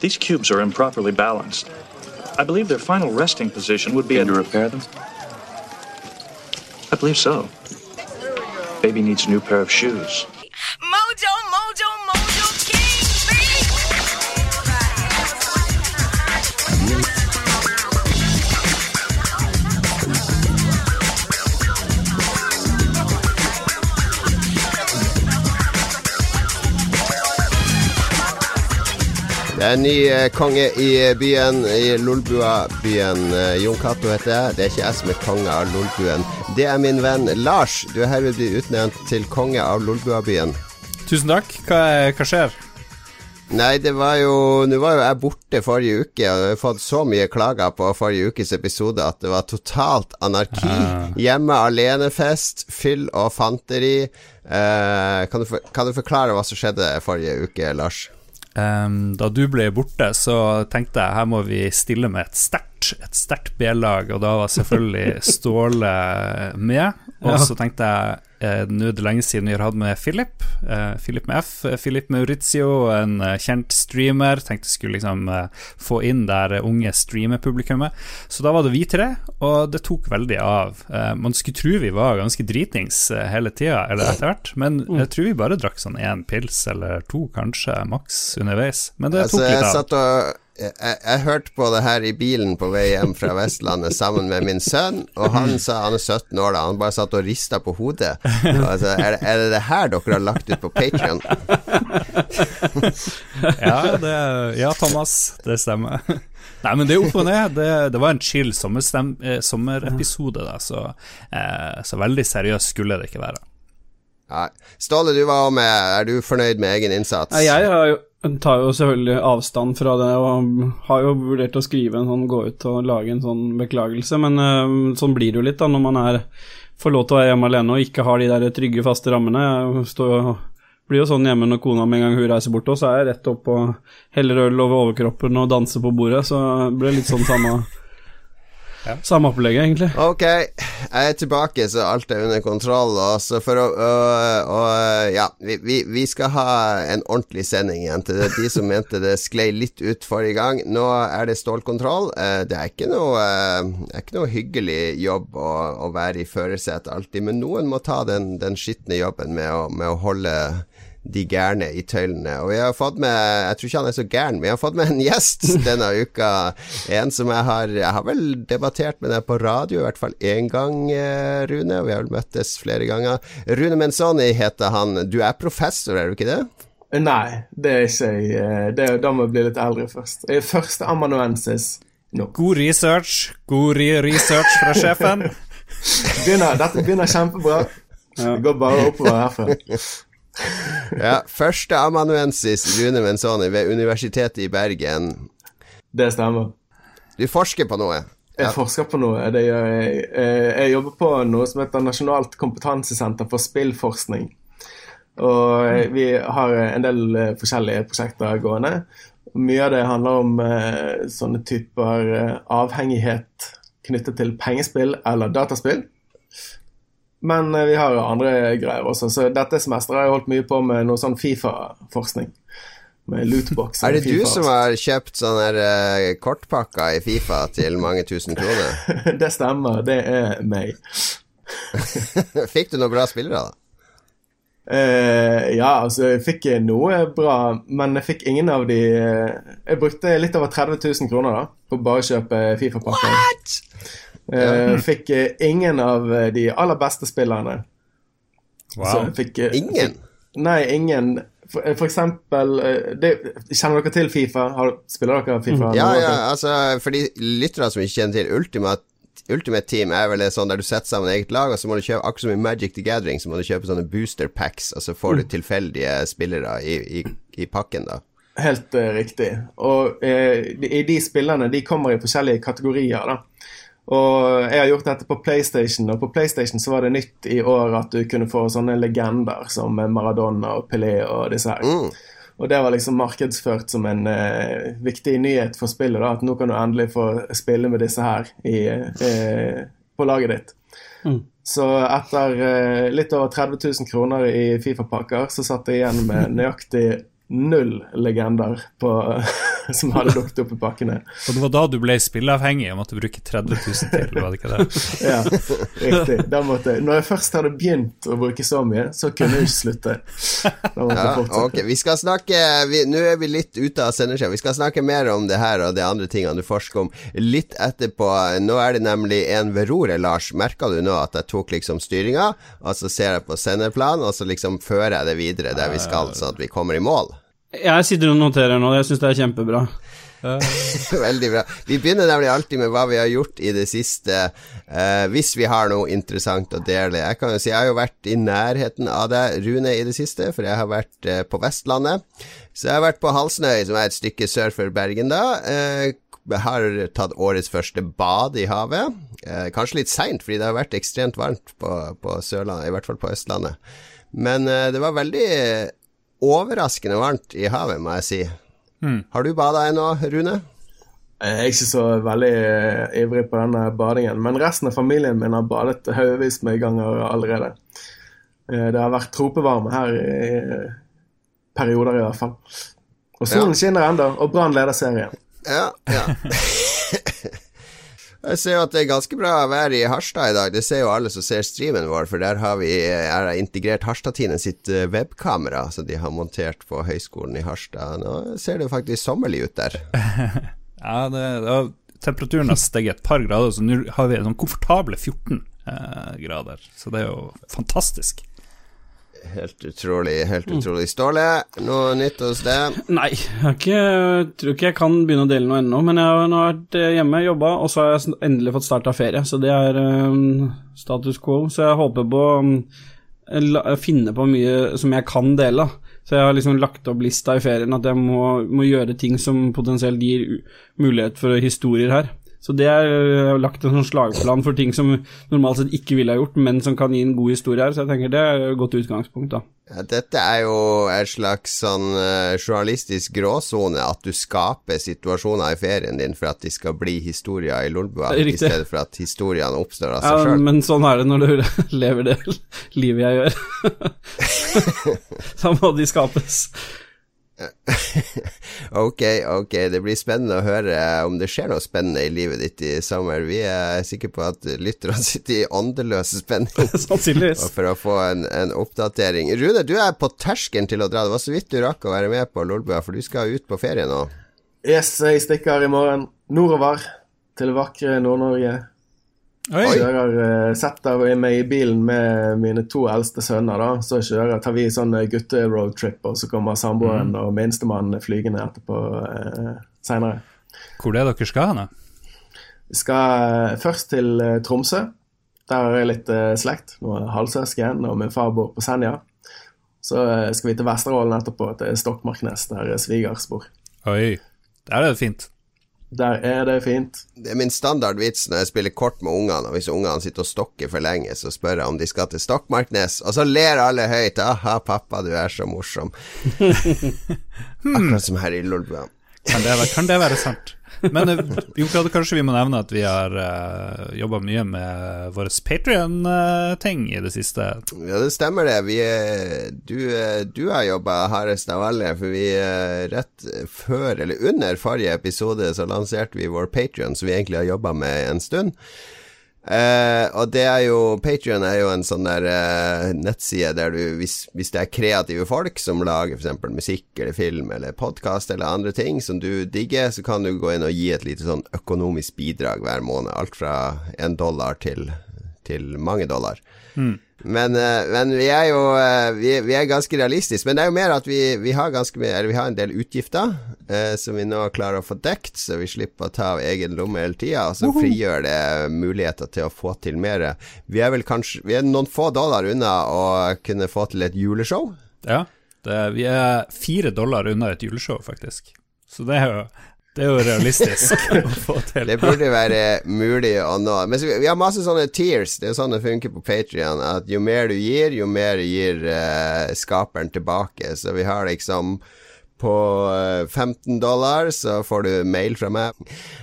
These cubes are improperly balanced. I believe their final resting position would be Can you repair them? I believe so. Baby needs a new pair of shoes. Det er en ny eh, konge i eh, byen, i Lolbua-byen. Eh, Jon Cato heter jeg. Det er ikke jeg som er konge av Lolbuen. Det er min venn Lars. Du er herved utnevnt til konge av Lolbua-byen. Tusen takk. Hva, hva skjer? Nei, det var jo Nå var jo jeg borte forrige uke, og jeg har fått så mye klager på forrige ukes episode at det var totalt anarki. Hjemme alene-fest, fyll og fanteri. Eh, kan, du for, kan du forklare hva som skjedde forrige uke, Lars? Ehm, da du ble borte, så tenkte jeg her må vi stille med et sterkt Et sterkt B-lag, og da var selvfølgelig Ståle med. Og så tenkte jeg nå er det lenge siden vi har hatt med Philip. Eh, Philip med F. eh, Philip Maurizio, en eh, kjent streamer. Tenkte jeg skulle liksom eh, få inn der unge streamerpublikummet. Så da var det vi tre, og det tok veldig av. Eh, man skulle tro vi var ganske dritings eh, hele tida, eller etter hvert, men jeg tror vi bare drakk sånn én pils eller to, kanskje, maks underveis. Men det Altså, tok litt av. jeg, jeg, hørte på det her i bilen på vei hjem fra Vestlandet sammen med min sønn, og han sa han er 17 år da, han bare satt og rista på hodet. Altså, er, det- er det det her dere har lagt ut på Patrion? Ja, ja, Thomas, det stemmer. Nei, men det er opp og ned. Det, det var en chill eh, sommerepisode, da, så, eh, så veldig seriøst skulle det ikke være. Ja. Ståle, du var med. Er du fornøyd med egen innsats? Nei, jeg jo, tar jo selvfølgelig avstand fra det, og har jo vurdert å skrive en sånn, gå ut og lage en sånn beklagelse, men øh, sånn blir det jo litt da, når man er, får lov til å være hjemme alene og ikke har de der trygge, faste rammene. Jeg står blir jo sånn hjemme når kona med en gang hun reiser bort, og så er jeg rett opp og heller øl over overkroppen og danser på bordet, så det blir litt sånn samme Samme opplegget, egentlig. Ok, jeg er tilbake, så alt er under kontroll. Og så for å og, og, Ja, vi, vi, vi skal ha en ordentlig sending igjen til det. De som mente det sklei litt ut forrige gang. Nå er det stålkontroll. Eh, Det er ikke noe, eh, er ikke noe hyggelig jobb å, å være i førersetet alltid, men noen må ta den, den skitne jobben med å, med å holde de gærne i tøylene. Og vi har fått med Jeg tror ikke han er så gæren, men vi har fått med en gjest denne uka. En som jeg har Jeg har vel debattert med deg på radio, i hvert fall én gang, eh, Rune. Og vi har vel møttes flere ganger. Rune Menzoni heter han. Du er professor, er du ikke det? Nei, det er ikke jeg. Eh, Det, da må jeg bli litt eldre først. Jeg er første amanuensis nå. God research, god research fra sjefen. Begynner, dette begynner kjempebra. Det går bare oppover herfra. Ja, Første amanuensis Rune Menzoni ved Universitetet i Bergen. Det stemmer. Du forsker på noe? Jeg forsker på noe. Det gjør jeg. Eh, Jeg jobber på noe som heter Nasjonalt kompetansesenter for spillforskning. Og eh, vi har en del eh, forskjellige prosjekter gående. Mye av det handler om sånne typer avhengighet knyttet til pengespill eller dataspill. Men eh, vi har andre greier også. Så dette semesteret har jeg holdt mye på med noe sånn Fifa-forskning. Med lootbox. Er det du FIFA. som har kjøpt sånne eh, kortpakker i Fifa til mange tusen kroner? Det stemmer, det er meg. Fikk du noen bra spillere, da? Uh, ja, altså, jeg fikk noe bra, men jeg fikk ingen av de uh, Jeg brukte litt over 30 000 kroner da, på bare å kjøpe Fifa-pakker. Eh, fikk eh, ingen av eh, de aller beste spillerne. Wow. fikk, Ingen? Fikk, nei, ingen. For, for eksempel det, Kjenner dere til Fifa? Har, spiller dere Fifa? Ja, ja, altså for de lyttere som ikke kjenner til Ultimate Ultimate Team er vel sånn der du setter sammen eget lag, og så må du kjøpe akkurat som i Magic the Gathering, så må du kjøpe sånne booster packs, og så får du tilfeldige spillere i, i, i pakken, da. Helt uh, riktig. Og uh, de, i de spillene de kommer i forskjellige kategorier. da. Og jeg har gjort dette på PlayStation, og på PlayStation så var det nytt i år at du kunne få sånne legender som Maradona og Pelé og disse her. Mm. Og det var liksom markedsført som en eh, viktig nyhet for spillet, da, at nå kan du endelig få spille med disse her i, eh, på laget ditt. Så etter eh, litt over 30 000 kroner i Fifa-pakker, så satt jeg igjen med nøyaktig null legender på, som hadde lukket opp i pakkene. Og det var da du ble spilleavhengig og måtte bruke 30 000 til, var det ikke det? Ja, riktig. Da måtte, når jeg først hadde begynt å bruke så mye, så kunne jeg ikke slutte. Da måtte Ja, jeg fortsette. ok, vi skal snakke Nå er vi litt ute av sendeskjea. Vi skal snakke mer om det her og de andre tingene du forsker om litt etterpå. Nå er det nemlig en ved roret, Lars. Merka du nå at jeg tok liksom styringa, og så ser jeg på sendeplan, og så liksom fører jeg det videre der vi skal, sånn at vi kommer i mål? Jeg sitter og noterer nå, jeg syns det er kjempebra. Veldig bra. Vi begynner nemlig alltid med hva vi har gjort i det siste, eh, hvis vi har noe interessant å dele. Jeg kan jo si jeg har jo vært i nærheten av deg, Rune, i det siste, for jeg har vært eh, på Vestlandet. Så jeg har vært på Halsnøy, som er et stykke sør for Bergen, da. Eh, har tatt årets første bad i havet. Eh, kanskje litt seint, fordi det har vært ekstremt varmt på, på Sørlandet, i hvert fall på Østlandet. Men eh, det var veldig overraskende varmt i havet, må jeg si. Har du bada ennå, Rune? Jeg er ikke så veldig eh, ivrig på denne badingen, men resten av familien min har badet haugevis med ganger allerede. Eh, Det har vært tropevarme her i eh, perioder, i hvert fall. Og solen Ja. skinner ennå, og Brann leder serien. Ja, ja. Jeg ser jo at det er ganske bra vær i Harstad i dag. Det ser jo alle som ser streamen vår, for der har vi er integrert Harstad-Tine sitt eh, webkamera som de har montert på Høgskolen i Harstad. Nå ser det faktisk sommerlig ut der. Ja, det, det, temperaturen har steget et par grader, så nå har vi sånn komfortable 14 eh, grader. Så det er jo fantastisk. Helt utrolig, helt utrolig. Ståle, noe nytt hos deg? Nei, jeg ikke, jeg tror ikke jeg kan begynne å dele noe ennå, men jeg har vært eh, hjemme, jobba, og så har jeg endelig fått starta ferie, så det er um, status quo. Så jeg håper på um, finne på mye som jeg kan dele. Så jeg har liksom lagt opp lista i ferien at jeg må, må gjøre ting som potensielt gir mulighet for historier her. Så det er jeg har lagt en sånn slagplan for ting som normalt sett ikke ville ha gjort, men som kan gi en god historie her, så jeg tenker det er et godt utgangspunkt, da. Ja, dette er jo en slags sånn eh, journalistisk gråsone, at du skaper situasjoner i ferien din for at de skal bli historier i Lolbua, i stedet for at historiene oppstår av Ja, seg sjøl. men sånn er det når du lever det livet jeg gjør. da må de skapes. Ok, ok, det blir spennende å høre om det skjer noe spennende i livet ditt i sommer. Vi er sikre på at lytterne sitter i åndeløs spenning Sannsynligvis. for å få en, en oppdatering. Rune, du er på terskelen til å dra. Det var så vidt du rakk å være med på Lolbua, for du skal ut på ferie nå. Yes, jeg stikker i morgen nordover til vakre Nord-Norge. Oi! Kjører, eh, setter meg i bilen med mine to eldste sønner. da, Så kjører, tar vi sånn eh, gutteroadtrip, og så kommer samboeren og minstemann flygende etterpå eh, seinere. Hvor det er dere skal hen? Vi skal først til Tromsø. Der har jeg litt slekt. Noen halvsøsken, og min far bor på Senja. Så eh, skal vi til Vesterålen etterpå, til Stokmarknes, der svigers bor. Oi, der er det fint. Der er det fint. Det er min standardvits når jeg spiller kort med ungene, og hvis ungene sitter og stokker for lenge, så spør jeg om de skal til Stokmarknes, og så ler alle høyt. 'Aha, pappa, du er så morsom'. Akkurat som her i Lolbua. Kan det være, kan det være sant? Men jo, Jon kanskje vi må nevne at vi har uh, jobba mye med vår Patrion-ting i det siste. Ja, det stemmer det. Vi, er- du, eh, du har jobba hardest av alle, for vi eh, rett før, eller under forrige episode, så lanserte vi vår Patrion, som vi egentlig har jobba med en stund. Eh, og det er jo Patrion er jo en sånn der uh, nettside der du, hvis, hvis det er kreative folk som lager f.eks. musikk eller film eller podkast eller andre ting som du digger, så kan du gå inn og gi et lite sånn økonomisk bidrag hver måned. Alt fra en dollar til, til mange dollar. Men, eh, men vi er jo eh, vi, vi er ganske realistiske. Men det er jo mer at vi, vi har ganske mye Eller vi har en del utgifter eh, som vi nå klarer å få dekt, så vi slipper å ta av egen lomme hele tida. Og så frigjør det muligheter til å få til mer. Vi er vel kanskje Vi er noen få dollar unna å kunne få til et juleshow. Ja, det, vi er fire dollar unna et juleshow, faktisk. Så det er jo, det er jo realistisk å få til. Det burde være mulig å nå. Men så, vi har masse sånne tears. Det er sånn det funker på Patrion. At jo mer du gir, jo mer gir uh, skaperen tilbake. Så vi har liksom på eh, 15 dollar, så får du mail fra meg.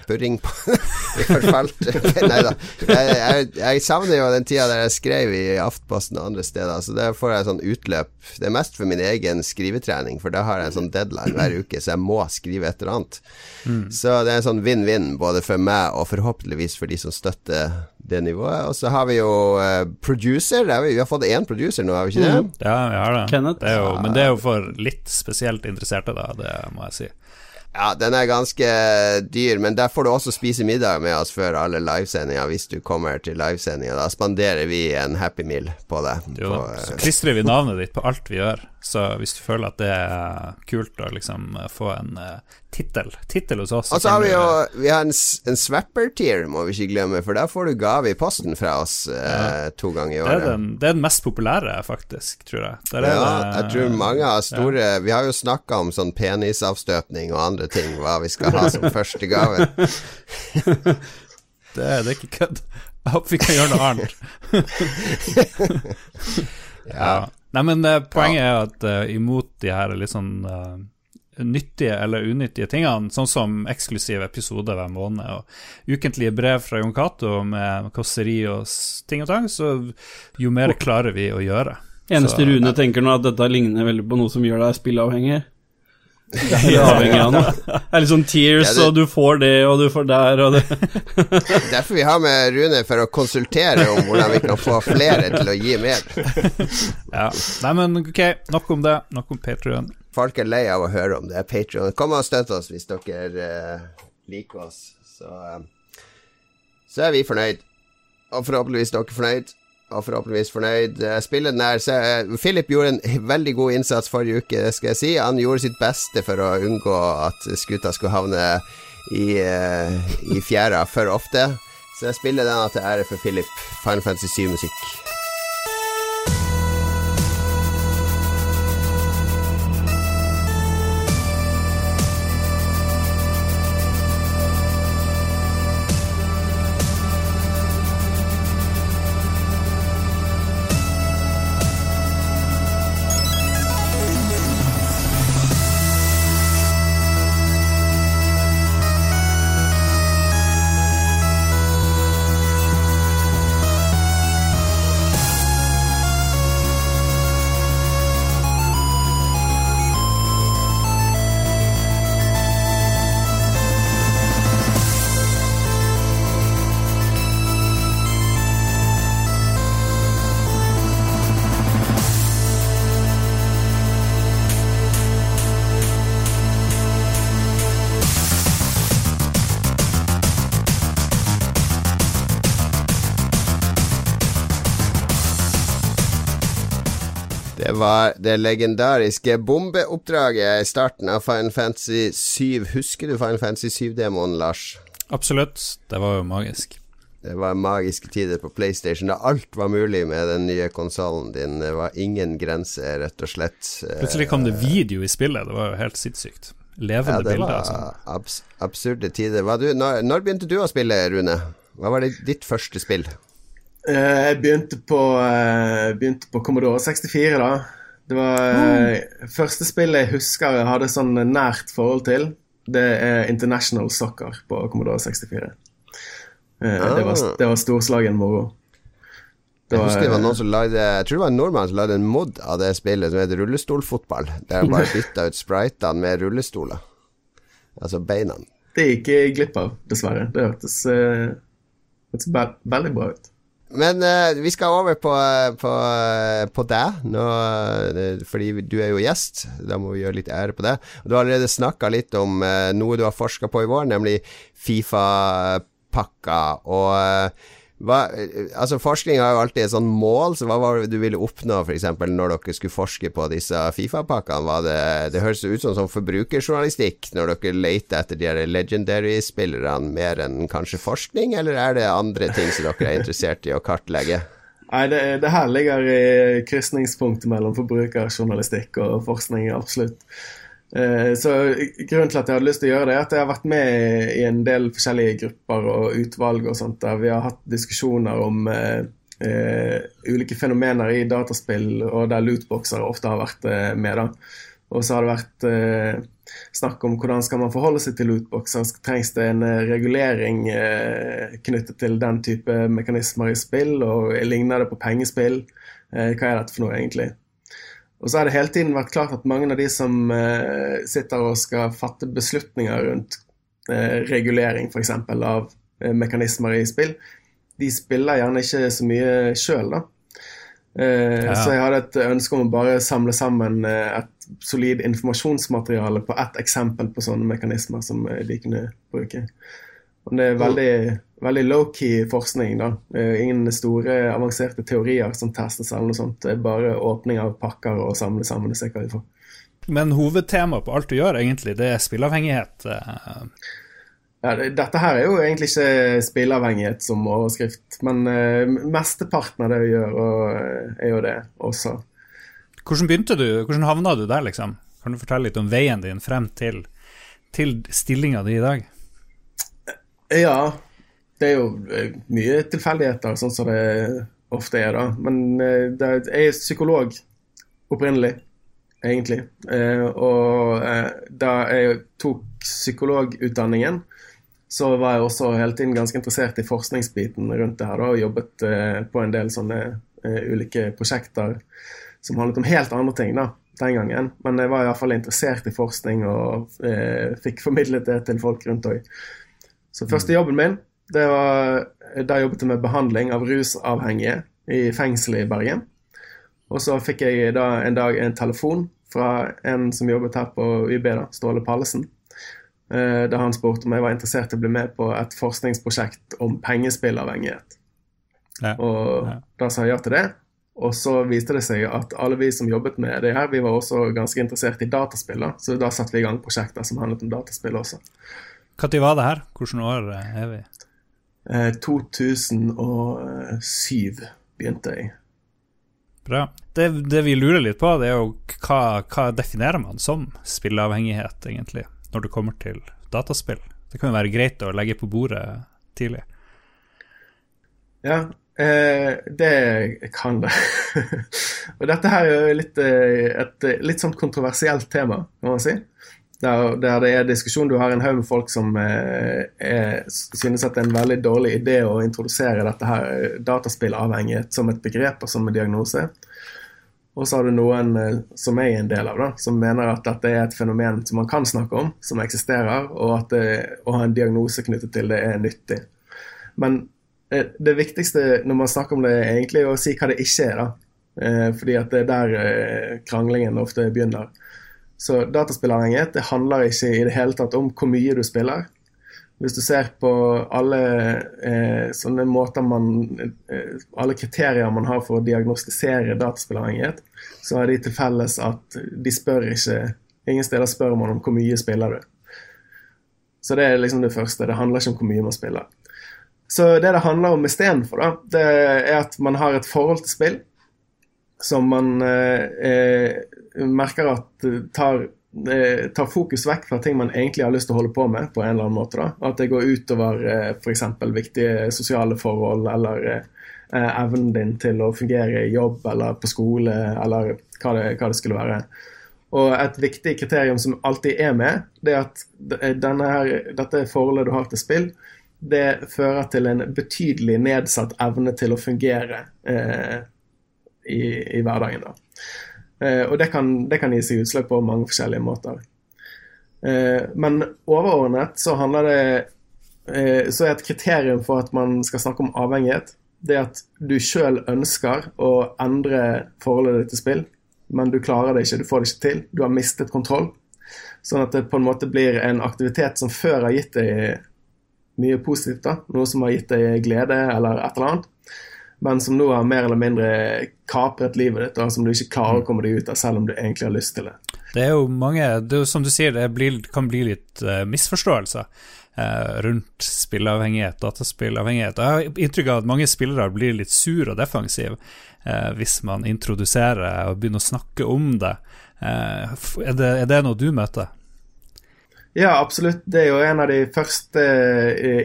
Purring på forfalt. Nei da. Jeg, jeg, jeg savner jo den tida der jeg skrev i Aftposten og andre steder, så der får jeg sånn utløp. Det er mest for min egen skrivetrening, for da har jeg en sånn deadline hver uke, så jeg må skrive et eller annet. Så det er en sånn vinn-vinn både for meg og forhåpentligvis for de som støtter det nivået. Og så har vi jo uh, producer. Er vi, vi har fått én producer nå, har vi ikke det? Ja, vi har det. Kenneth? det er jo, men det er jo for litt spesielt interesserte, da. Det må jeg si. Ja, den er ganske dyr, men der får du også spise middag med oss før alle livesendinger, hvis du kommer til livesendinger. Da spanderer vi en Happy Meal på deg. Jo, På, eh, så klistrer vi navnet ditt på alt vi gjør. Så hvis du føler at det er kult å liksom få en uh, tittel Tittel hos oss Og så har vi jo Vi har en, en swapper-tier, må vi ikke glemme, for der får du gave i posten fra oss eh, to ganger i det, er året. den, det er den mest populære, faktisk, tror jeg. Ja, det- jeg tror mange har store Vi har jo snakka om sånn penisavstøpning og andre ting, hva vi skal ha som første gave. det, det er ikke kødd. Jeg håper vi kan gjøre noe annet. ja. ja. Nei, men uh, poenget er at uh, imot de her litt sånn uh, nyttige eller unyttige tingene, sånn som eksklusive episoder hver måned og ukentlige brev fra Jon Cato med kåseri og ting og tang, så jo mer klarer vi å gjøre. Eneste Så- Rune tenker nå, at dette ligner veldig på noe som gjør deg spilleavhengig. Er avhengig. Det er litt sånn tears, Ja, det- og du får det, og du får der, og det Derfor vi har med Rune, for å konsultere om hvordan vi kan få flere til å gi mer. Ja. Nei, men ok, nok om det. Nok om Patrion. Folk er lei av å høre om det. Patrion. Patreon. Kom og støtt oss hvis dere uh, liker oss. Så, uh, så er vi fornøyd. Og forhåpentligvis dere fornøyd. Og forhåpentligvis fornøyd. Eh, Spillet den her så, eh, Philip gjorde en veldig god innsats forrige uke, det skal jeg si. Han gjorde sitt beste for å unngå at skuta skulle havne i, eh, i fjæra for ofte. Så jeg spiller den til ære for Philip. Final Fantasy 7-musikk. Var det legendariske bombeoppdraget i starten av Final Fantasy 7. Husker du Final Fantasy 7-demoen, Lars? Absolutt. Det var jo magisk. Det var magiske tider på PlayStation da alt var mulig med den nye konsollen din. Det var ingen grenser, rett og slett. Plutselig kom det video i spillet. Det var jo helt sinnssykt. ja, Levende det bilder. var Altså. abs absurde tider. Var du, når, når begynte du å spille, Rune? Hva var det, ditt første spill? Eh, jeg begynte på, eh, begynte på Commodore 64, da. Det var eh, første spillet jeg husker jeg hadde sånn nært forhold til. Det er International Soccer på Commodore 64. Eh, det, var, det var storslagen moro. Jeg husker det var noen som lagde Jeg tror det var en nordmann som lagde en mod av det spillet som heter rullestolfotball. Der de bare bytta ut spritene med rullestoler. Altså beina. Det gikk jeg glipp av, dessverre. Det hørtes, hørtes veldig bra ut. Men uh, vi skal over på, eh, på, eh, på deg nå, fordi du er jo gjest. Da må vi gjøre litt ære på det. Du har allerede snakka litt om uh, noe du har forska på i vår, nemlig Fifa-pakka. Og eh, hva, eh, altså forskning har jo alltid et sånn mål, så hva var det du ville oppnå f.eks. når dere skulle forske på disse Fifa-pakkene? Det, det høres ut som sånn forbrukerjournalistikk når dere leter etter de her legendary-spillerne mer enn kanskje forskning, eller er det andre ting som dere er interessert i å kartlegge? Nei, det, det her ligger i krysningspunktet mellom forbrukerjournalistikk og forskning, absolutt. Eh, Så Grunnen til at jeg hadde lyst til å gjøre det, er at jeg har vært med i en del forskjellige grupper og utvalg og sånt, der vi har hatt diskusjoner om eh, eh, ulike fenomener i dataspill, og der lootboxer ofte har vært eh, med. da. Og så har det vært eh, snakk om hvordan skal man forholde seg til lootboxer. Trengs det en eh, regulering knyttet til den type mekanismer i spill, og ligner det på pengespill? Hva er dette for noe, egentlig? Og så har det hele tiden vært klart at mange av de som eh, sitter og skal fatte beslutninger rundt eh, regulering, f.eks. av eh, mekanismer i spill, de spiller gjerne ikke så mye sjøl, da. Eh, Ja. Så jeg hadde et ønske om å bare samle sammen eh, et solid informasjonsmateriale på ett eksempel på sånne mekanismer som eh, de kunne bruke. Og det er veldig, veldig low-key forskning. da. Eh, Ingen store, avanserte teorier som testes eller noe sånt. Det er bare åpning av pakker og samle sammen og se hva vi får. Men hovedtemaet på alt du gjør, egentlig, det er spillavhengighet. eh, Ja, dette her er jo egentlig ikke spilleavhengighet som overskrift, men eh, mesteparten av det vi gjør, er jo det også. Hvordan begynte du, hvordan havna du der, liksom? Kan du fortelle litt om veien din frem til, til stillinga di i dag? Ja, det er jo eh, mye tilfeldigheter, sånn som det ofte er, da. Men eh, det, jeg er psykolog opprinnelig, egentlig. Eh, og da jeg tok psykologutdanningen, så var jeg også hele tiden ganske interessert i forskningsbiten rundt det her, da, og jobbet på en del sånne ulike prosjekter som handlet om helt andre ting da, den gangen. Men jeg var iallfall interessert i forskning og eh, fikk formidlet det til folk rundt òg. Så første jobben min, det var da jeg jobbet jeg med behandling av rusavhengige i fengselet i Bergen. Og så fikk jeg da en dag en telefon fra en som jobbet her på YB, da, Ståle Pallesen. eh, Da han spurte om jeg var interessert i å bli med på et forskningsprosjekt om pengespillavhengighet. Ja. Og Ja. da sa jeg ja til det. Og så viste det seg at alle vi som jobbet med det her, vi var også ganske interessert i dataspill. da. Så da satte vi i gang prosjekter som handlet om dataspill også. Når var det her? Hvilke år er vi? Eh, 2007 begynte jeg. Bra. Det, det vi lurer litt på, det er jo hva, hva definerer man som spilleavhengighet, egentlig, når det kommer til dataspill? Det kan jo være greit å legge på bordet tidlig. Ja, eh, det kan det. og dette her er jo litt, eh, et eh, litt sånn kontroversielt tema, må man si. Der, der det er diskusjon, du har en haug med folk som eh, er, synes at det er en veldig dårlig idé å introdusere dette her eh, dataspillavhengighet som et begrep og som en diagnose. Og så har du noen eh, som jeg er en del av, da, som mener at dette er et fenomen som man kan snakke om, som eksisterer, og at det, å ha en diagnose knyttet til det er nyttig. Men eh, det viktigste når man snakker om det, er egentlig å si hva det ikke er. da. Eh, fordi at det er der eh, kranglingen ofte begynner. Så dataspillavhengighet det handler ikke i det hele tatt om hvor mye du spiller. Hvis du ser på alle eh, sånne måter man eh, Alle kriterier man har for å diagnostisere dataspillavhengighet, så har de til felles at de spør ikke Ingen steder spør man om hvor mye spiller du. Så det er liksom det første. Det handler ikke om hvor mye man spiller. Så det det handler om istedenfor, da, det er at man har et forhold til spill som man eh, eh, merker at tar, eh, tar fokus vekk fra ting man egentlig har lyst til å holde på med, på en eller annen måte. da. At det går utover eh, f.eks. viktige sosiale forhold eller eh, evnen din til å fungere i jobb eller på skole eller hva det, hva det skulle være. Og et viktig kriterium som alltid er med, det er at her, dette forholdet du har til spill, det fører til en betydelig nedsatt evne til å fungere eh, i, i hverdagen. da. Eh, og det kan, det kan gi seg utslag på mange forskjellige måter. Eh, men overordnet så handler det eh, Så er et kriterium for at man skal snakke om avhengighet, det at du sjøl ønsker å endre forholdet ditt til spill, men du klarer det ikke, du får det ikke til. Du har mistet kontroll. Sånn at det på en måte blir en aktivitet som før har gitt deg mye positivt, da, noe som har gitt deg glede eller et eller annet, men som nå har mer eller mindre kapret livet ditt, og som du ikke klarer å komme deg ut av, selv om du egentlig har lyst til det. Det er jo mange det jo Som du sier, det blir, kan bli litt uh, misforståelser uh, rundt spilleavhengighet, dataspillavhengighet. Jeg har inntrykk av at mange spillere blir litt sur og defensive uh, hvis man introduserer og begynner å snakke om det. Er det. Er det noe du møter? Ja, absolutt. Det er jo en av de første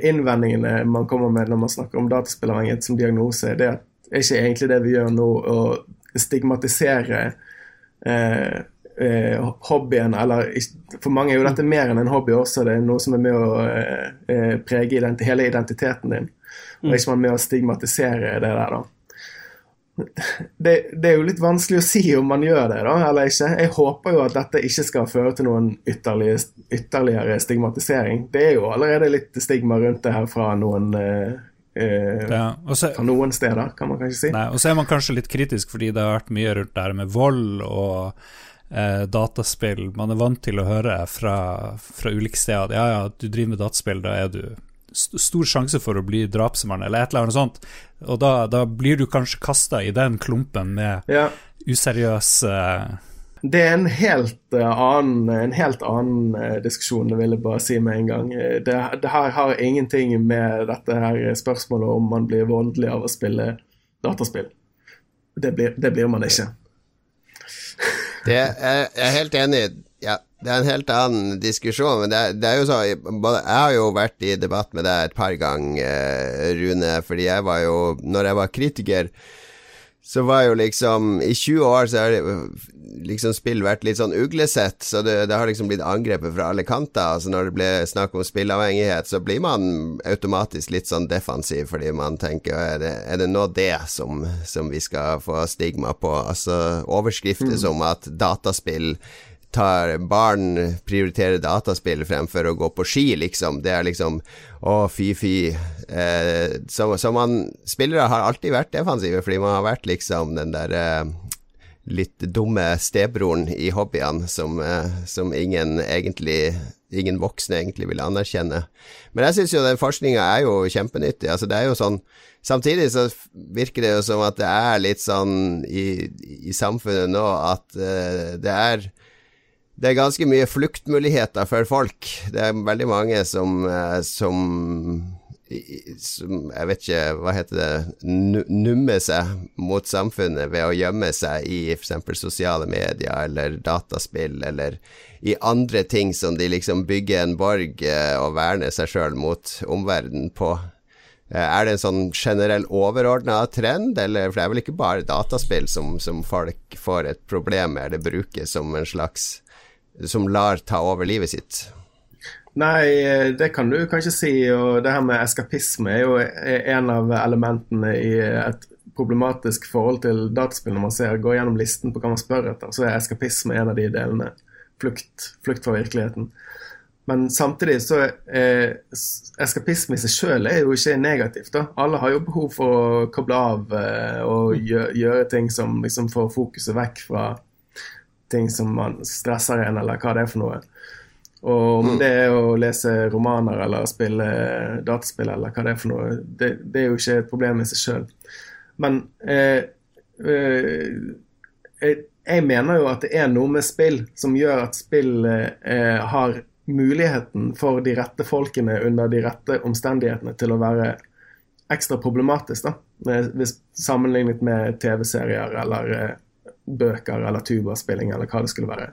innvendingene man kommer med når man snakker om dataspillavhengighet som diagnose. Det er ikke egentlig det vi gjør nå, å stigmatisere eh, eh, hobbyen, eller for mange er jo dette mer enn en hobby også, det er noe som er med å eh, eh, prege ident hele identiteten din. Og er ikke man med å stigmatisere det der, da. Det, det er jo litt vanskelig å si om man gjør det, da, eller ikke. Jeg håper jo at dette ikke skal føre til noen ytterligere, ytterligere stigmatisering. Det er jo allerede litt stigma rundt det her fra noen eh, eh, Ja, så- Fra noen steder, kan man kanskje si. Nei, og så er man kanskje litt kritisk fordi det har vært mye rundt det her med vold og eh, dataspill. Man er vant til å høre fra, fra ulike steder ja, ja, du driver med dataspill, da er du stor sjanse for å bli drapsmann, eller et eller annet sånt. Og da, da blir du kanskje kasta i den klumpen med Ja. useriøse Det er en helt eh, annen, en helt annen eh, diskusjon, det vil jeg bare si med en gang. Eh, Det, det her har ingenting med dette her spørsmålet om man blir voldelig av å spille dataspill. Det blir, det blir man ikke. Det er, jeg er helt enig. Ja, det er en helt annen diskusjon. Men det, det er jo så både, Jeg har jo vært i debatt med deg et par ganger, eh, Rune, fordi jeg var jo Når jeg var kritiker, så var jo liksom I 20 år så har liksom spill vært litt sånn uglesett, så det, det har liksom blitt angrepet fra alle kanter. Altså når det ble snakk om spillavhengighet, så blir man automatisk litt sånn defensiv, fordi man tenker er det, er det nå det som, som vi skal få stigma på? Altså overskrifter som at dataspill tar barn prioriterer dataspill fremfor å gå på ski, liksom. Det er liksom å, fy, fy. Eh, så, så man Spillere har alltid vært defensive, fordi man har vært liksom den der eh, litt dumme stebroren i hobbyene som, eh, som ingen egentlig Ingen voksne egentlig vil anerkjenne. Men jeg syns jo den forskninga er jo kjempenyttig. Altså det er jo sånn Samtidig så virker det jo som at det er litt sånn i, i samfunnet nå at eh, det er det er ganske mye fluktmuligheter for folk. Det er veldig mange som, eh, som, som Jeg vet ikke, hva heter det nu- Nummer seg mot samfunnet ved å gjemme seg i f.eks. sosiale medier eller dataspill eller i andre ting som de liksom bygger en borg eh, og verner seg sjøl mot omverdenen på. Eh, Er det en sånn generell overordna trend, eller for det er vel ikke bare dataspill som, som folk får et problem med, eller bruker som en slags Som lar ta over livet sitt? Nei, eh, det kan du kanskje si. Og det her med eskapisme er jo en av elementene i et problematisk forhold til dataspill. Når man ser, går gjennom listen på hva man spør etter, så er eskapisme en av de delene. Flukt, flukt fra virkeligheten. Men samtidig så er eskapisme i seg sjøl er jo ikke negativt. da. Alle har jo behov for å koble av eh, og gjøre, gjøre ting som liksom får fokuset vekk fra ting som man stresser en, eller hva det er for noe. Og om det er å lese romaner eller spille dataspill eller hva det er for noe, det, det er jo ikke et problem i seg sjøl. Men eh, eh, jeg, jeg mener jo at det er noe med spill som gjør at spill eh, har muligheten for de rette folkene under de rette omstendighetene til å være ekstra problematisk, da. Hvis sammenlignet med TV-serier eller eh, bøker eller tubaspilling eller hva det skulle være.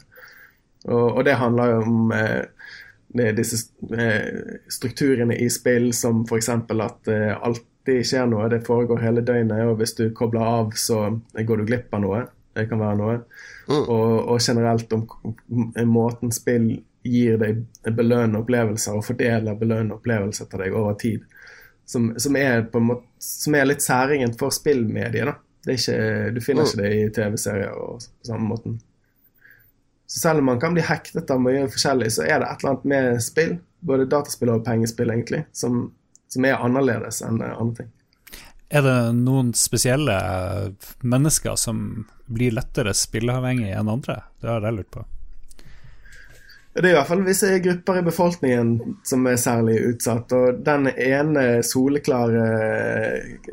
Og, og det handler jo om eh, disse eh, strukturene i spill som f.eks. at eh, alltid skjer noe, det foregår hele døgnet, og hvis du kobler av, så går du glipp av noe. Det kan være noe. Og, og generelt om måten spill gir deg belønnende opplevelser, og fordeler belønnende opplevelser til deg over tid. Som, som, er måte, som er litt særingent for spillmediet. da. Ikke, du finner ikke det i TV-serier på samme måten. Så selv om man kan bli hektet av mye forskjellig, så er det et eller annet med spill, både dataspill og pengespill, egentlig, som, som er annerledes enn eh, andre ting. Er det noen spesielle mennesker som blir lettere spilleavhengige enn andre? Det har jeg lurt på. Det er i hvert fall visse grupper i befolkningen som er særlig utsatt. Og den ene soleklare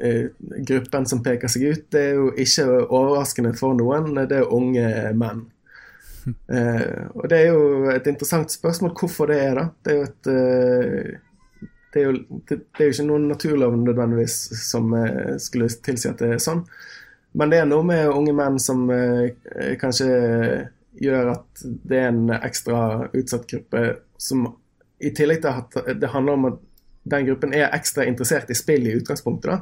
eh, gruppen som peker seg ut, det er jo ikke overraskende for noen, det er unge menn. Eh, og det er jo et interessant spørsmål hvorfor det er, da. Det er jo et eh, det er, jo, det, det er jo ikke noen naturlov nødvendigvis som skulle tilsi at det er sånn. Men det er noe med unge menn som kanskje gjør at det er en ekstra utsatt gruppe som i tillegg til at det handler om at den gruppen er ekstra interessert i spill i utgangspunktet, da,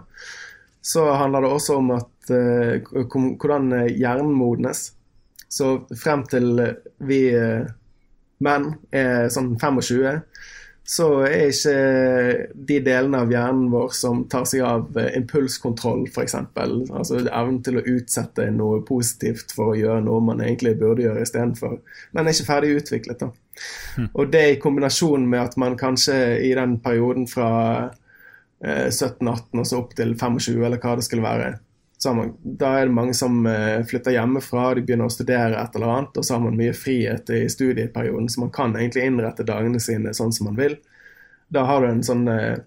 så handler det også om at uh, hvordan hjernen modnes. Så frem til vi uh, menn er sånn 25, så er ikke de delene av hjernen vår som tar seg av eh, impulskontroll, f.eks., altså evnen til å utsette noe positivt for å gjøre noe man egentlig burde gjøre istedenfor, den er ikke ferdig utviklet. da. Og det i kombinasjon med at man kanskje i den perioden fra eh, 17-18 og så opp til 25, eller hva det skulle være, så har man, da er det mange som eh, flytter hjemmefra, de begynner å studere et eller annet, og så har man mye frihet i studieperioden, så man kan egentlig innrette dagene sine sånn som man vil. Da har du en sånn eh,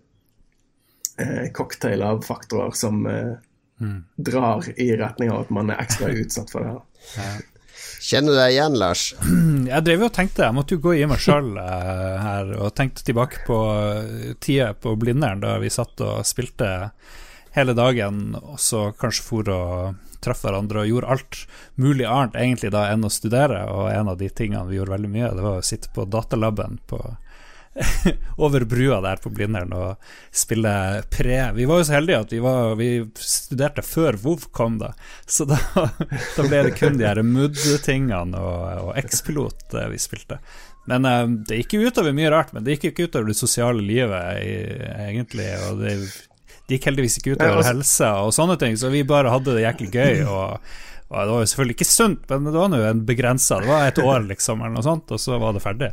eh, cocktail av faktorer som eh, drar i retning av at man er ekstra utsatt for det her. Kjenner du deg igjen, Lars? Jeg drev og tenkte, jeg måtte jo gå i meg sjøl her, og tenkte tilbake på eh, tida på Blindern, da vi satt og spilte hele dagen, og så kanskje for og traff hverandre og gjorde alt mulig annet egentlig da enn å studere, og en av de tingene vi gjorde veldig mye, det var å sitte på datalaben på over brua der på Blindern og spille pre. Vi var jo så heldige at vi, var, vi studerte før Vov kom, da. Så da, da ble det kun de her MUD-tingene og, og X-pilot eh, vi spilte. Men eh, det gikk jo utover mye rart, men det gikk ikke utover det sosiale livet, egentlig. Og det, det gikk heldigvis ikke utover helsa og sånne ting, så vi bare hadde det jæklig gøy. og og Det var jo selvfølgelig ikke sunt, men det var nå en begrensa. Det var et år, liksom, eller noe sånt, og så var det ferdig.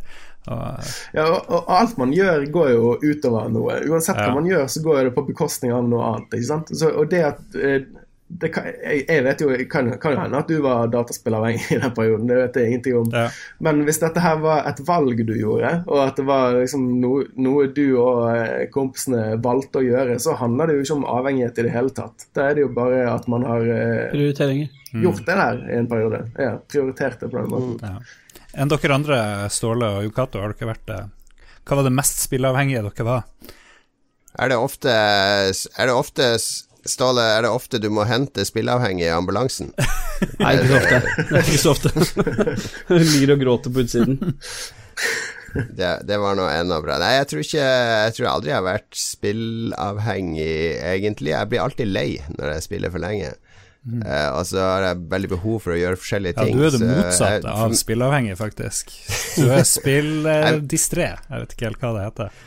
Og, Ja, og, alt man gjør, går jo utover noe. Uansett Ja. hva man gjør, så går det på bekostning av noe annet. ikke sant? Så, og det at eh, kan, jeg, jeg vet jo, kan, kan jo hende at du var dataspillavhengig i den perioden, det vet jeg ingenting om. ja. Men hvis dette her var et valg du gjorde, og at det var liksom noe, noe du og eh, kompisene valgte å gjøre, så handler det jo ikke om avhengighet i det hele tatt. Da er det jo bare at man har eh, gjort det der i en periode. Ja, prioritert det på den måten. Ja. Enn dere andre, Ståle og Yokato, har dere vært eh, Hva var det mest spilleavhengige dere var? Er det ofte, er det ofte Ståle, er det ofte du må hente spilleavhengige i ambulansen? Nei, ikke så ofte. Det er ikke så ofte. Ligger og gråter på utsiden. Det, det var noe enda bra. Nei, jeg tror ikke Jeg tror aldri jeg har vært spillavhengig, egentlig. Jeg blir alltid lei når jeg spiller for lenge. Eh, og så har jeg veldig behov for å gjøre forskjellige ting. Ja, du er det motsatte av spilleavhengig, faktisk. Du er spilldistré. Jeg vet ikke helt hva det heter.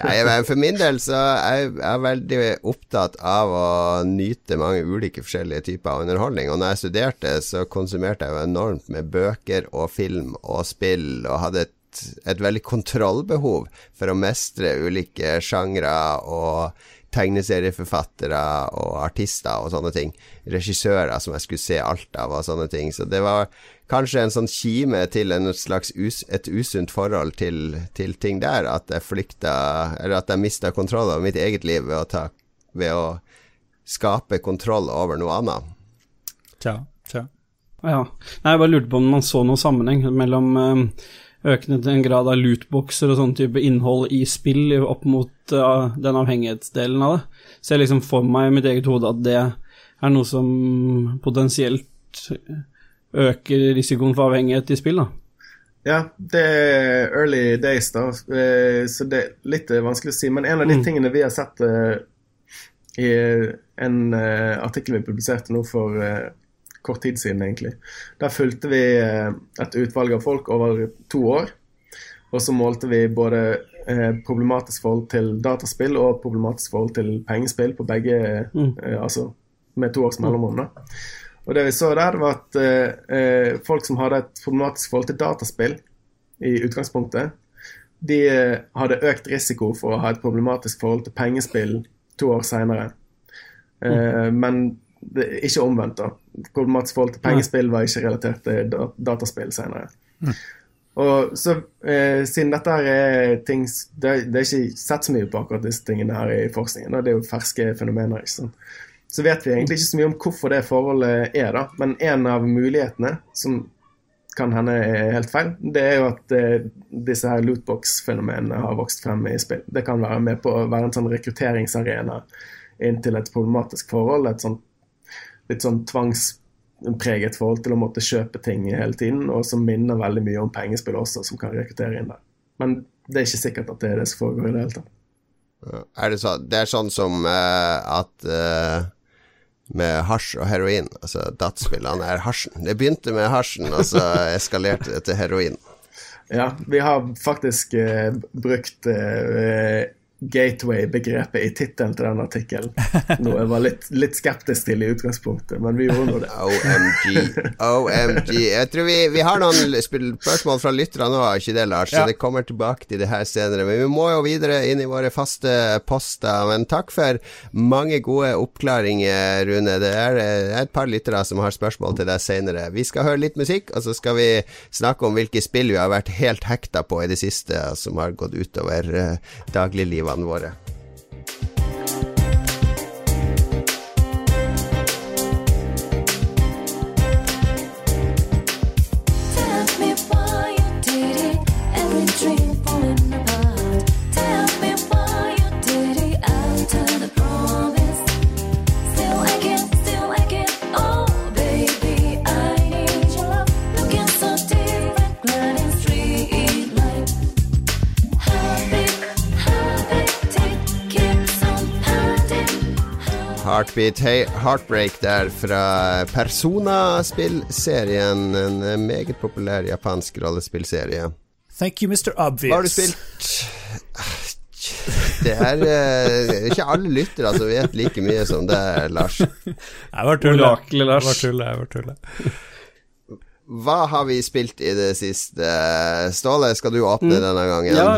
Nei, men For min del så er jeg veldig opptatt av å nyte mange ulike forskjellige typer av underholdning. Og når jeg studerte, så konsumerte jeg jo enormt med bøker og film og spill, og hadde et, et veldig kontrollbehov for å mestre ulike sjangre og tegneserieforfattere og artister og sånne ting. Regissører som jeg skulle se alt av og sånne ting. Så det var kanskje en sånn kime til en slags us, et usunt forhold til, til ting der, at jeg flykta Eller at jeg mista kontroll over mitt eget liv ved å, ta, ved å skape kontroll over noe annet. Tja, tja. Ja. Nei, jeg bare lurte på om man så noen sammenheng mellom eh, økende til en grad av lootboxer og sånn type innhold i spill opp mot uh, den avhengighetsdelen av det. Så jeg liksom får meg i mitt eget hode at det er noe som potensielt øker risikoen for avhengighet i spill, da. Ja, det er early days, da, eh, så det er litt eh, vanskelig å si. Men en av de tingene vi har sett uh, i en uh, artikkel vi publiserte nå for eh, kort tid siden, egentlig, der fulgte vi eh, et utvalg av folk over to år. Og så målte vi både eh, problematisk forhold til dataspill og problematisk forhold til pengespill på begge mm. Altså med to års mellomrom, da. Og det vi så der, var at eh, eh, folk som hadde et problematisk forhold til dataspill i utgangspunktet, de eh, hadde økt risiko for å ha et problematisk forhold til pengespill to år seinere. Eh, Men det, ikke omvendt, da. Problematisk forhold til pengespill var ikke relatert til da, dataspill senere Og så eh, Siden dette er ting det, det er ikke sett så mye på akkurat disse tingene her i forskningen. og Det er jo ferske fenomener. ikke sant? Så vet vi egentlig ikke så mye om hvorfor det forholdet er, da. Men en av mulighetene, som kan hende er helt feil, det er jo at eh, disse her lootbox-fenomenene har vokst frem i spill. Det kan være med på å være en sånn rekrutteringsarena inn til et problematisk forhold. Et sånn litt sånn tvangspreget forhold til å måtte kjøpe ting hele tiden, og som minner veldig mye om pengespill også, som kan rekruttere inn der. Men det er ikke sikkert at det er det som foregår i det hele tatt. Er det, så, det er sånn som uh, at uh, med hasj og heroin. Altså dataspillene er hasjen. Det begynte med hasjen, og så eskalerte det til heroin. Ja, vi har faktisk uh, brukt gateway-begrepet i tittelen til den artikkelen. Noe jeg var litt, litt skeptisk til i utgangspunktet, men vi gjorde nå det. OMG. OMG. Jeg tror vi, vi har noen spørsmål fra lytterne nå, ikke det, Lars? Ja. Så det kommer tilbake til det her senere. Men vi må jo videre inn i våre faste poster. Men takk for mange gode oppklaringer, Rune. Det er, eh, et par lyttere som har spørsmål til deg senere. Vi skal høre litt musikk, og så skal vi snakke om hvilke spill vi har vært helt hekta på i det siste, som har gått utover uh, dagliglivene våre. Heartbeat Hey, Heartbreak der fra Persona-spillserien. En eh, meget populær japansk rollespillserie. Thank you, Mr. Obvious. Hva har du spilt? Det er eh, ikke alle lyttere som vet like mye som det, Lars. Jeg var tulle. Lars. Jeg var tulle, jeg var tulle. Hva har vi spilt i det siste? Ståle, skal du åpne denne gangen? Ja,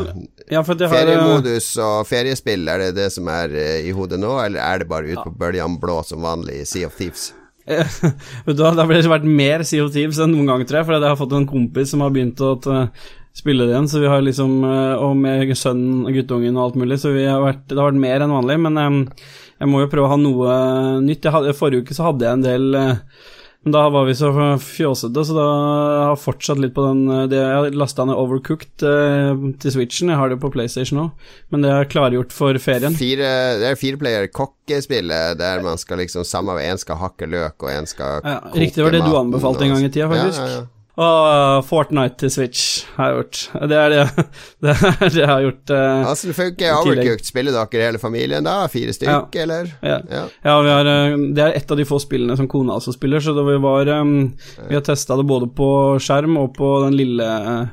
ja, har eh, Feriemodus og feriespill, er det det som er eh, i hodet nå, eller er det bare ut på bølgen blå som vanlig i Sea of Thieves? da, da hva, Det vært mer Sea of Thieves enn noen gang, tror jeg. For jeg har fått en kompis som har begynt å eh, spille det igjen. Så vi har liksom eh, Og med sønnen og guttungen og alt mulig, så vi har vært, det har vært mer enn vanlig. Men jeg, jeg må jo prøve å ha noe nytt. Hadde, forrige uke så hadde jeg en del eh, men da var vi så fjåsete, så da har jeg fortsatt litt på den eh, det, Jeg lasta ned Overcooked eh, til Switchen, jeg har det på PlayStation òg, men det er klargjort for ferien. Fire, det er fireplayer kokkespillet der man skal liksom samme En skal hakke løk, og en skal Ja, koke riktig, det var det du maten, anbefalte en gang i tida, faktisk. Ja, ja, ja. Og Fortnite til Switch har jeg gjort. Det er det, det, er det jeg har gjort. Uh, Altså, det funker. Overcooked. Spiller dere hele familien da? Fire stykker, eller? Ja. Ja. Ja, vi har, eh, det er et av de få spillene som kona også spiller, så vi var um, Vi har testa det både på skjerm og på den lille uh,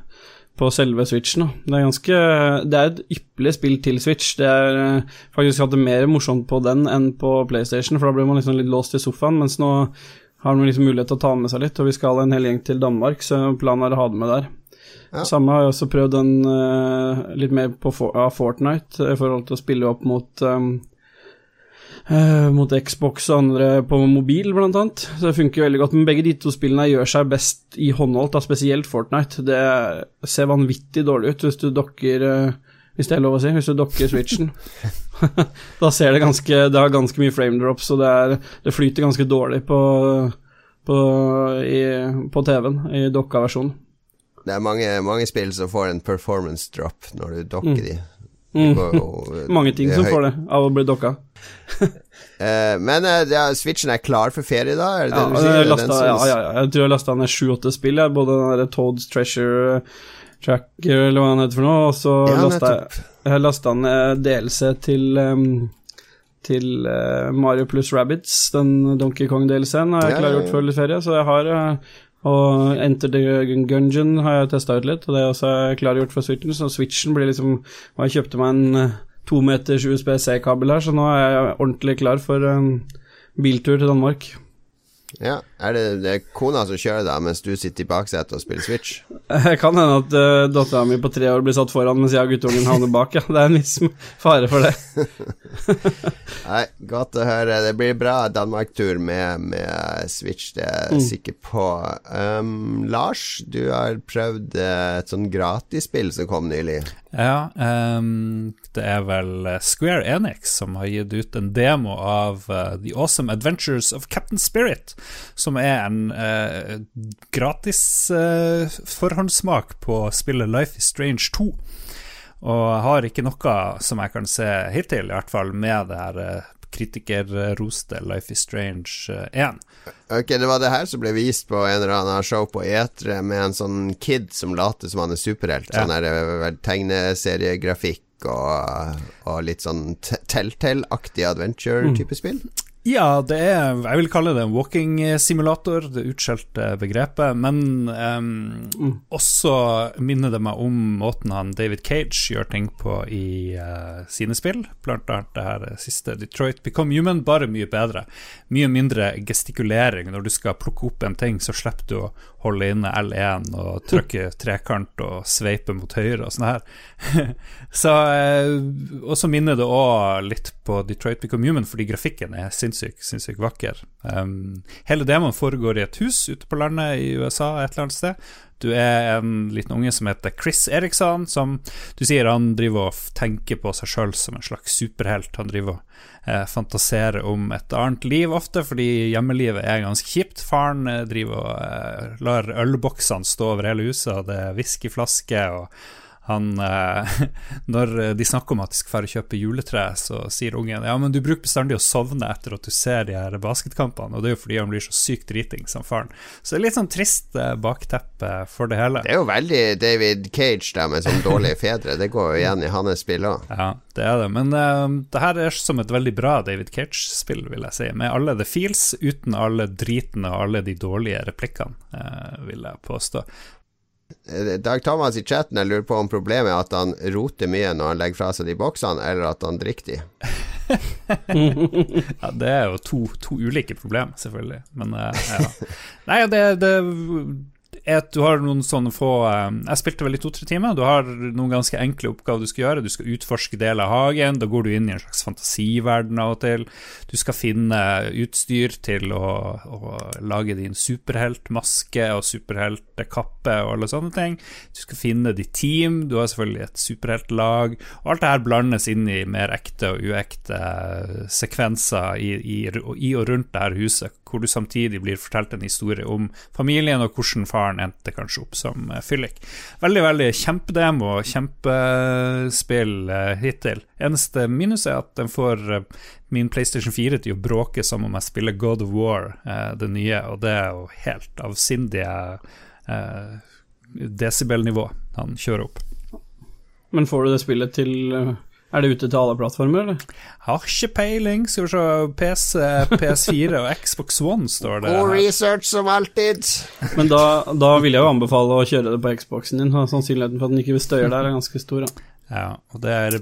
på selve Switchen. Det er ganske Det er et ypperlig spill til Switch. Det er faktisk hatt det mer morsomt på den enn på PlayStation, for da blir man liksom litt låst i sofaen, mens nå har man liksom mulighet til å ta med seg litt, og vi skal en hel gjeng til Danmark, så planen er å ha det med der. Ja. Samme har jeg også prøvd en, uh, litt mer på for, uh, Fortnite, i forhold til å spille opp mot um, uh, mot Xbox og andre på mobil, blant annet. Så det funker veldig godt. Men begge de to spillene gjør seg best i håndholdt, da, spesielt Fortnite. Det ser vanvittig dårlig ut hvis du dokker eh, Hvis det er lov å si, hvis du dokker switchen. da ser det ganske Det har ganske mye frame drops, og det, er, det flyter ganske dårlig på, på, i, på TV-en, i dokka versjonen. Det er mange, mange spill som får en performance drop når du dokker de. Mm. Går jo- Mange ting som får det av å bli dokka. uh, men uh, ja, Switchen er klar for ferie, da? Er det Ja, det du sier? Er den ja, ja, jeg tror jeg lasta ned sju-åtte spill, både den der Toads Treasure Tracker, eller hva han heter for noe, og så Ja, lasta jeg, jeg lasta ned DLC til um, til uh, Mario pluss Rabbids, den Donkey Kong-DLC-en, har jeg Ja, klargjort før litt ferie, så jeg har uh, og Enter the Gungeon har jeg testa ut litt, og det er også klargjort for Switchen, så Switchen blir liksom og Jeg kjøpte meg en eh, to meters USBC-kabel her, så nå er jeg ordentlig klar for en biltur til Danmark. Ja, Er det, det er kona som kjører deg, mens du sitter i baksetet og spiller Switch? Det kan hende at uh, dattera mi på tre år blir satt foran mens jeg og guttungen havner bak, ja. Det er en viss fare for det. Nei, godt å høre. Det blir bra Danmark-tur med, med Switch, det er Mm. jeg sikker på. Um, Lars, du har prøvd eh, et sånn gratisspill som kom nylig. Ja, um, det er vel eh, Square Enix som har gitt ut en demo av uh, The Awesome Adventures of Captain Spirit, som er en eh, gratis eh, forhåndssmak på spillet Life is Strange 2. Og har ikke noe som jeg kan se hittil, i hvert fall, med det her eh, kritikerroste Life is Strange eh, 1. Ok, Det var det her som ble vist på en eller annen show på E3 med en sånn kid som later som han er superhelt. Ja. Sånn her eh, tegneseriegrafikk og, og litt sånn Telltale-aktig adventure-type spill. Ja, det er Jeg vil kalle det en walking simulator, det utskjelte begrepet. Men ehm, også minner det meg om måten han David Cage gjør ting på i uh, sine spill. Blant annet det her siste Detroit Become Human, bare mye bedre. Mye mindre gestikulering. Når du skal plukke opp en ting, så slipper du å holde inne L1 og trykke trekant og sveipe mot høyre og sånn her. så, uh, og så minner det òg litt på Detroit Become Human, fordi grafikken er sinnssykt sinnssyk vakker. Um, hele demoen foregår i et hus ute på landet i USA et eller annet sted. Du er en liten unge som heter Chris Eriksson, som du sier han driver og tenker på seg sjøl som en slags superhelt. Han driver og eh, fantaserer om et annet liv ofte, fordi hjemmelivet er ganske kjipt. Faren eh, driver og eh, lar ølboksene stå over hele huset, og det er whiskyflasker og han, eh, når de snakker om at de skal fære kjøpe juletre, så sier ungen ja, men du bruker bestandig å sovne etter at du ser de her basketkampene, og det er jo fordi han blir så sykt driting som faren. Så det er litt sånn trist eh, bakteppe for det hele. Det er jo veldig David Cage der med sånn dårlige fedre. Det går jo igjen i hans spill òg. Ja, det er det. Men eh, det her er som et veldig bra David Cage-spill, vil jeg si. Med alle the feels, uten alle dritene og alle de dårlige replikkene, eh, vil jeg påstå. Dag Thomas i chatten jeg lurer på om problemet er at han roter mye når han legger fra seg de boksene, eller at han drikker de. Ja, det er jo to, to ulike problem, selvfølgelig. Men eh, ja. Nei, det, det er at du har noen sånne få eh, Jeg spilte vel i to-tre timer. Du har noen ganske enkle oppgaver du skal gjøre. Du skal utforske deler av hagen. Da går du inn i en slags fantasiverden av og til. Du skal finne utstyr til å, å lage din superheltmaske og superheltkappe og alle sånne ting. Du skal finne ditt team. Du har selvfølgelig et superheltlag. Og alt det her blandes inn i mer ekte og uekte sekvenser i, i, i og rundt det her huset, hvor du samtidig blir fortalt en historie om familien og hvordan faren endte kanskje opp som eh, fyllik. Veldig, veldig kjempedemo, kjempespill eh, hittil. Eneste minus er at den får eh, min PlayStation 4 til å bråke som om jeg spiller God of War, det nye, og det er jo helt avsindige eh, desibelnivå han kjører opp. Men får du det spillet til Er det ute til alle plattformer, eller? Har ikke peiling. Skal vi se PC, PS4 og Xbox One, står det. God research som alltid. Men da, da vil jeg jo anbefale å kjøre det på Xboxen din. Sannsynligheten for at den ikke støyer der, er ganske stor. Ja, Ja, og det er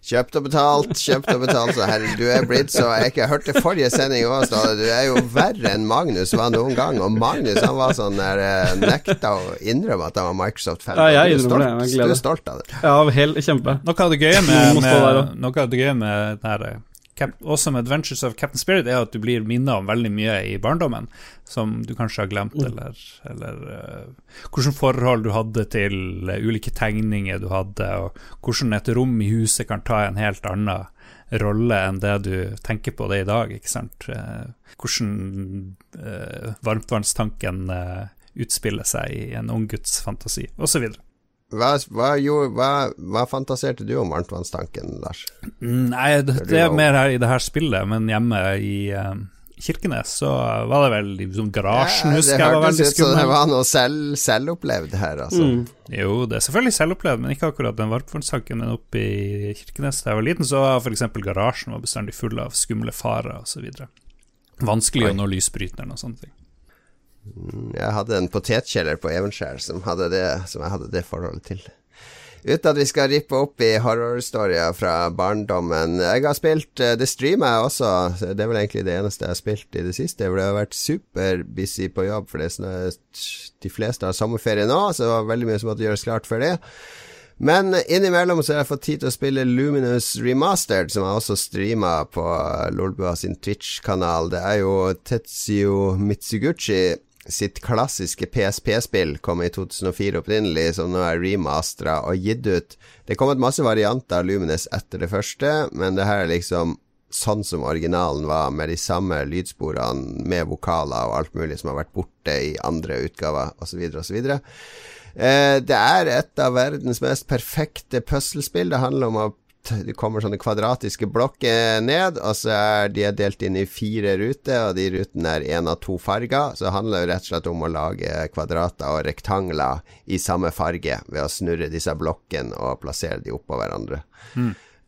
Kjøpt og betalt, kjøpt og betalt. Så herre, du er blitt så Jeg ikke hørte forrige sending òg, Ståle. Du er jo verre enn Magnus var noen gang. Og Magnus han var sånn der eh, nekta å innrømme at han var Microsoft-fan. Ja, jeg er innrømmer det, jeg stolt- gleder Du er stolt av det. Ja, helt kjempe. Noe av det gøye med, med, med, med, gøye med den her eh, Cap Awesome Adventures of Captain Spirit er at du blir minnet om veldig mye i barndommen som du kanskje har glemt, eller, eller uh, hvilke forhold du hadde til eh, ulike tegninger du hadde, og hvordan et rom i huset kan ta en helt annen rolle enn det du tenker på det i dag, ikke sant? Uh, hvordan uh, varmtvannstanken uh, utspiller seg i en ung guds fantasi, osv. Hva, hva, hva, hva fantaserte du om varmtvannstanken, Lars? Mm, Nei, det, det er mer her i det her spillet, men hjemme i uh, Kirkenes så var det vel i sånn garasjen, Ja, husker jeg var hørtes veldig ut som det var noe selv, selvopplevd her, altså. Mm. Jo, det er selvfølgelig selvopplevd, men ikke akkurat den varmtvannstanken oppe i Kirkenes. Da jeg var liten, så var f.eks. garasjen var bestandig full av skumle farer osv. Vanskelig å nå lysbryteren og sånne ting. Jeg hadde en potetkjeller på Evenskjær som, det, som jeg hadde det forholdet til. Uten at vi skal rippe opp i horrorstorier fra barndommen. Jeg har spilt eh, Det streamer jeg også. Det er vel egentlig det eneste jeg har spilt i det siste. Jeg har vært superbusy på jobb, for sånn de fleste har sommerferie nå, så det var veldig mye som måtte gjøres klart for det. Men innimellom så har jeg fått tid til å spille Luminous Remastered, som jeg også streama på Lolbua sin Twitch-kanal. Det er jo Tetsuo Mitsuguchi sitt klassiske PSP-spill, kom i 2004 opprinnelig, som nå er remastera og gitt ut. Det er kommet masse varianter av Lumines etter det første, men det her er liksom sånn som originalen var, med de samme lydsporene, med vokaler og alt mulig som har vært borte i andre utgaver, osv., osv. Eh, det er et av verdens mest perfekte puslespill. Det handler om å det kommer sånne kvadratiske blokker ned, og så er de delt inn i fire ruter, og de rutene er én av to farger. Så det handler jo rett og slett om å lage kvadrater og rektangler i samme farge ved å snurre disse blokkene og plassere de oppå hverandre.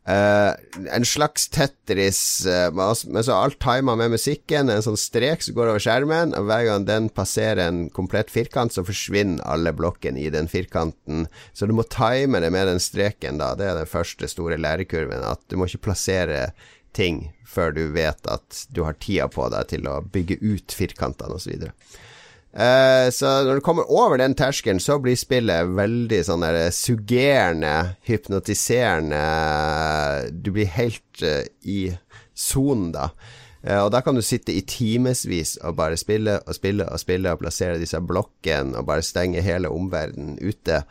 Eh, en slags Tetris, uh, men altså- men så alt timer med musikken. En sånn strek som går over skjermen, og hver gang den passerer en komplett firkant, så forsvinner alle blokkene i den firkanten. Så du må time det med den streken, da. Det er den første store lærekurven. At du må ikke plassere ting før du vet at du har tida på deg til å bygge ut firkantene osv. Eh, så når du kommer over den terskelen, så blir spillet veldig sånn der suggerende, hypnotiserende Du blir helt uh, i sonen, da. Uh, og da kan du sitte i timevis og bare spille og spille og spille og plassere disse blokkene og bare stenge hele omverdenen ute.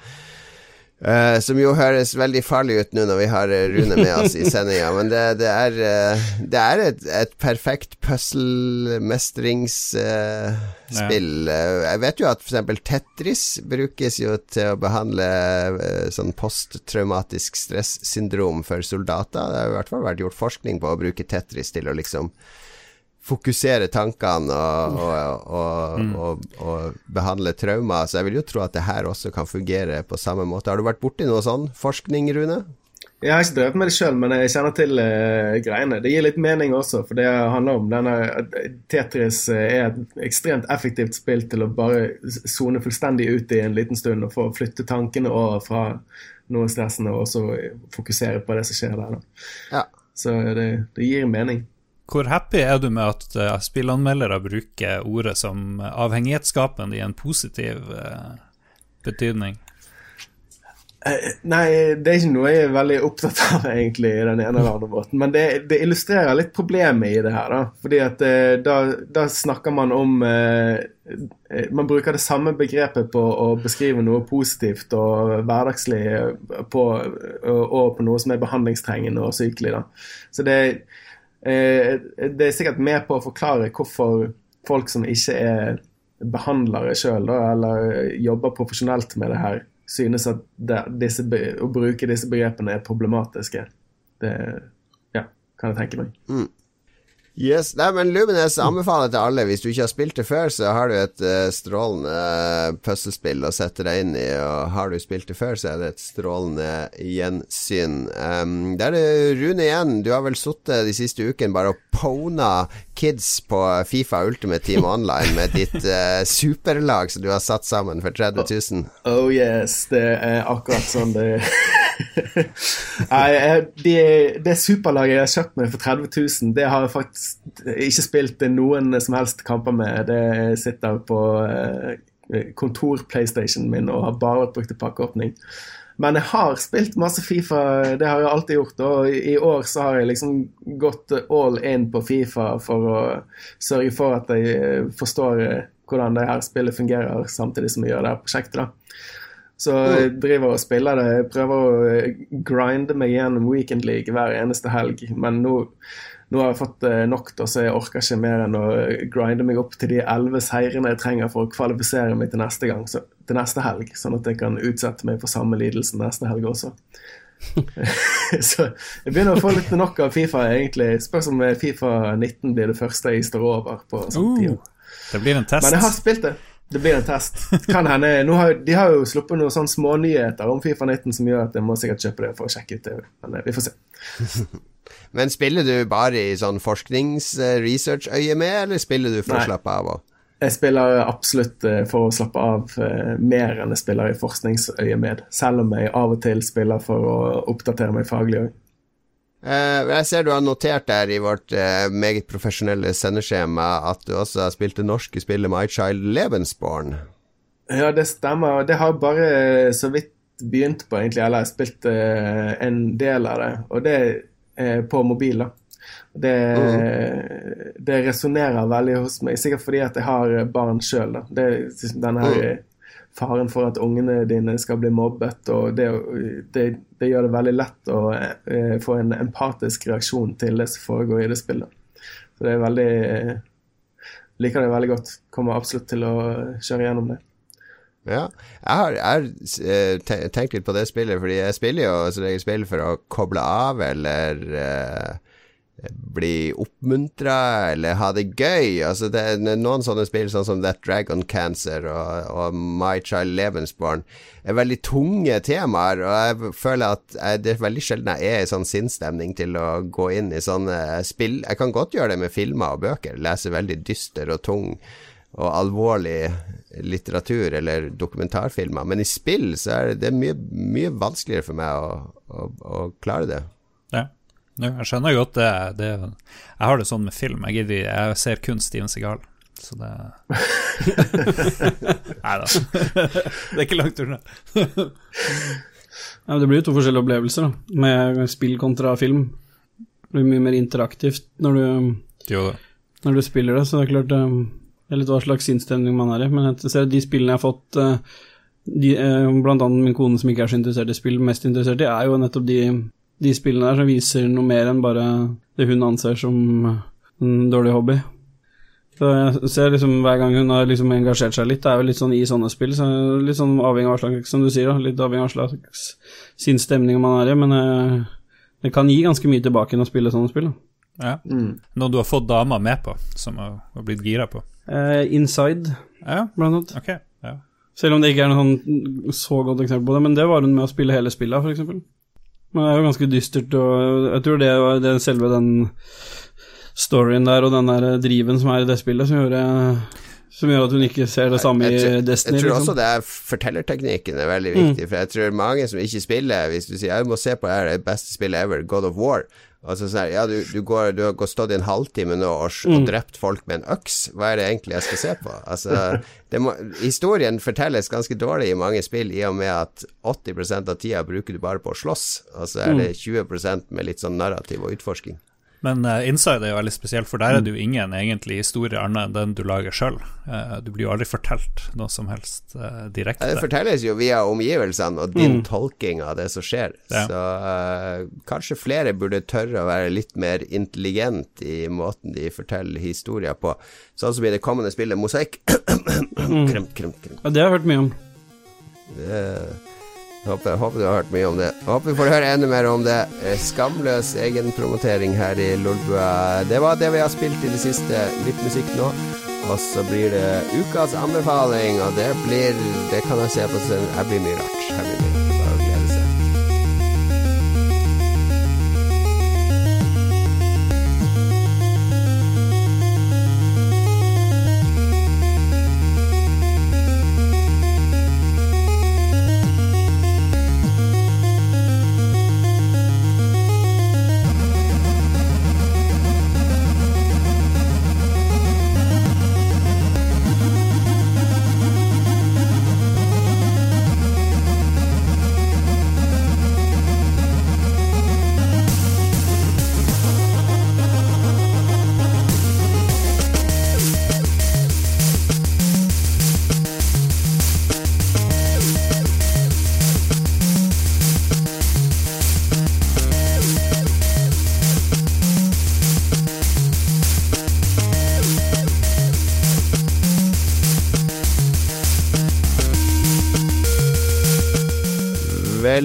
Eh, som jo høres veldig farlig ut nå når vi har eh, Rune med oss i sendinga, men det, det er, uh, det er et, et perfekt puzzle-mestringsspill. jeg vet jo at f.eks. Tetris brukes jo til å behandle eh, sånn posttraumatisk stressyndrom for soldater. Det har i hvert fall vært gjort forskning på å bruke Tetris til å liksom fokusere tankene og, og, og, og, og behandle traumer. Så jeg vil jo tro at det her også kan fungere på samme måte. Har du vært borti noe sånn forskning, Rune? Jeg har ikke drevet med det sjøl, men jeg kjenner til uh, greiene. Det gir litt mening også, for det handler om denne Tetris eh, er et ekstremt effektivt spill til å bare sone fullstendig ut i en liten stund og få flytte tankene over fra noe stressende og så fokusere på det som skjer der. Da. Ja. Så det, det gir mening. Hvor happy er du med at uh, spillanmeldere bruker ordet som avhengighetsskapende i en positiv uh, betydning? Uh, Nei, det er ikke noe jeg er veldig opptatt av egentlig i den ene eller andre måten. Men det, det illustrerer litt problemet i det her. da. Fordi at uh, da, da snakker man om eh, Man bruker det samme begrepet på å beskrive noe positivt og hverdagslig på, og, og på noe som er behandlingstrengende og sykelig. da. Så det, eh, det er sikkert med på å forklare hvorfor folk som ikke er behandlere sjøl, eller jobber profesjonelt med det her, synes at det, disse, å bruke disse begrepene er problematiske. Det ja, kan jeg tenke meg. Yes, nei, men Lumines anbefaler til alle. Hvis du ikke har spilt det før, så har du et uh, strålende uh, puslespill å sette deg inn i. Og har du spilt det før, så er det et strålende gjensyn. Um, der er det Rune igjen. Du har vel sittet de siste ukene bare og pona kids på Fifa Ultimate Team Online med ditt uh, superlag som du har satt sammen for 30 000. Oh yes, det er akkurat sånn det Nei, det, det superlaget jeg har kjøpt meg for 30 000, det har jeg faktisk ikke spilt noen som helst kamper med. Det sitter på eh, kontor-PlayStation min og har bare brukt til pakkeåpning. Men jeg har spilt masse Fifa, det har jeg alltid gjort. Og i år så har jeg liksom gått all in på Fifa for å sørge for at jeg eh, forstår eh, hvordan det her spillet fungerer, samtidig som jeg gjør det her prosjektet. da. Så jeg driver og spiller det. Jeg prøver å eh, grinde meg gjennom Weekend League hver eneste helg. Men nå, nå har jeg fått eh, nok, da, så jeg orker ikke mer enn å eh, grinde meg opp til de elleve seirene jeg trenger for å kvalifisere meg til neste gang, så, til neste helg. Sånn at jeg kan utsette meg for samme lidelse neste helg også. så jeg begynner å få litt nok av Fifa, egentlig. Spørs om eh, Fifa 19 blir det første jeg står over på sånn. Uh, det blir en test. Men jeg har spilt det. Det blir en test. Nå har, De har jo sluppet noen sånne smånyheter om Fifa 19 som gjør at jeg må sikkert kjøpe det for å sjekke ut det. Men vi får se. Men spiller du bare i sånn forsknings-research-øye med, eller spiller du for Nei. å slappe av òg? Jeg spiller absolutt eh, for å slappe av eh, mer enn jeg spiller i forskningsøye med. Selv om jeg av og til spiller for å oppdatere meg faglig òg. Eh, jeg ser du har notert der i vårt meget profesjonelle sendeskjema at du også har spilt det norske spillet My Child Lebensborn. Ja, det stemmer. Det har bare så vidt begynt på, egentlig. Eller jeg har spilt en del av det. Og det på mobil, da. Det, det resonnerer veldig hos meg. Sikkert fordi at jeg har barn sjøl. Det liksom den her eh, faren for at ungene dine skal bli mobbet, og det, det, det gjør det veldig lett å eh, få en empatisk reaksjon til det som foregår i det spillet. Så det er veldig eh, Liker det veldig godt. Kommer absolutt til å kjøre gjennom det. Ja, jeg har, jeg har eh, tenkt litt på det spillet, fordi jeg spiller jo som regel spill for å koble av, eller eh, bli oppmuntra eller ha det gøy. Altså det er Noen sånne spill, sånn som That Dragon Cancer og, og My Child Levensborn, er veldig tunge temaer, og jeg føler at jeg, det er veldig sjelden jeg er i sånn sinnsstemning til å gå inn i sånne spill. Jeg kan godt gjøre det med filmer og bøker, lese veldig dyster og tung og alvorlig litteratur eller dokumentarfilmer, men i spill så er det, det er mye, mye vanskeligere for meg å, å, å klare det. Ja. Jeg skjønner godt det, det. Jeg har det sånn med film. Jeg, gidder, jeg ser kun Steven Segal. Så det Nei da. det er ikke langt unna. Ja, det blir jo to forskjellige opplevelser, da. Med spill kontra film. Det blir mye mer interaktivt når du, Jo når du spiller det, så det er klart eh, Det er litt hva slags sinnsstemning man er i. Men jeg ser de spillene jeg har fått eh, de, eh, Blant annet min kone som ikke er så interessert i spill, mest interessert i, er jo nettopp de, de spillene der som viser noe mer enn bare det hun anser som en dårlig hobby. Så jeg ser liksom hver gang hun har liksom engasjert seg litt, det er jo litt sånn i sånne spill, så litt sånn avhengig av hva slags, som du sier, da, litt avhengig av hva slags sinnsstemning man er i, men eh, det kan gi ganske mye tilbake enn å spille sånne spill. Da. Ja. Noe du har fått damer med på, som har, har blitt gira på. Uh, Inside, Ja, blant annet. Okay. Ja. Selv om det ikke er noe sånn så godt eksempel på det, men det var hun med å spille hele spillet, f.eks. Men det er jo ganske dystert, og jeg tror det var det selve den storyen der og den der driven som er i det spillet, som gjør, som gjør at hun ikke ser det samme jeg, i tror- Destiny. Jeg tror liksom. også det er fortellerteknikken er veldig viktig, for jeg tror mange som ikke spiller Hvis du sier jeg må se på det det beste spillet ever, God of War Altså sånn Ja, du, du, går, du har gått stått i en halvtime nå og, og drept folk med en øks. Hva er det egentlig jeg skal se på? Altså, det må, historien fortelles ganske dårlig i mange spill, i og med at 80% av tida bruker du bare på å slåss, og så er det 20% med litt sånn narrativ og utforsking. Men uh, Inside er jo veldig spesielt, for der er det jo ingen egentlig historie annet enn den du lager sjøl. du blir jo aldri fortalt noe som helst uh, direkte. Det fortelles jo via omgivelsene og din tolking av det som skjer. Ja. Så eh, kanskje flere burde tørre å være litt mer intelligent i måten de forteller historier på. Sånn som i det kommende spillet Mosaikk. Ja, det har jeg hørt mye om. Det, håper, jeg håper du har hørt mye om det. Jeg håper vi får høre enda mer om det. Eh, Skamløs egenpromotering her i Lolbua. Det var det vi har spilt i det siste. Litt musikk nå. Og så blir det ukas anbefaling, og det blir Det kan jeg se på scenen. Her blir mye rart. Her blir mye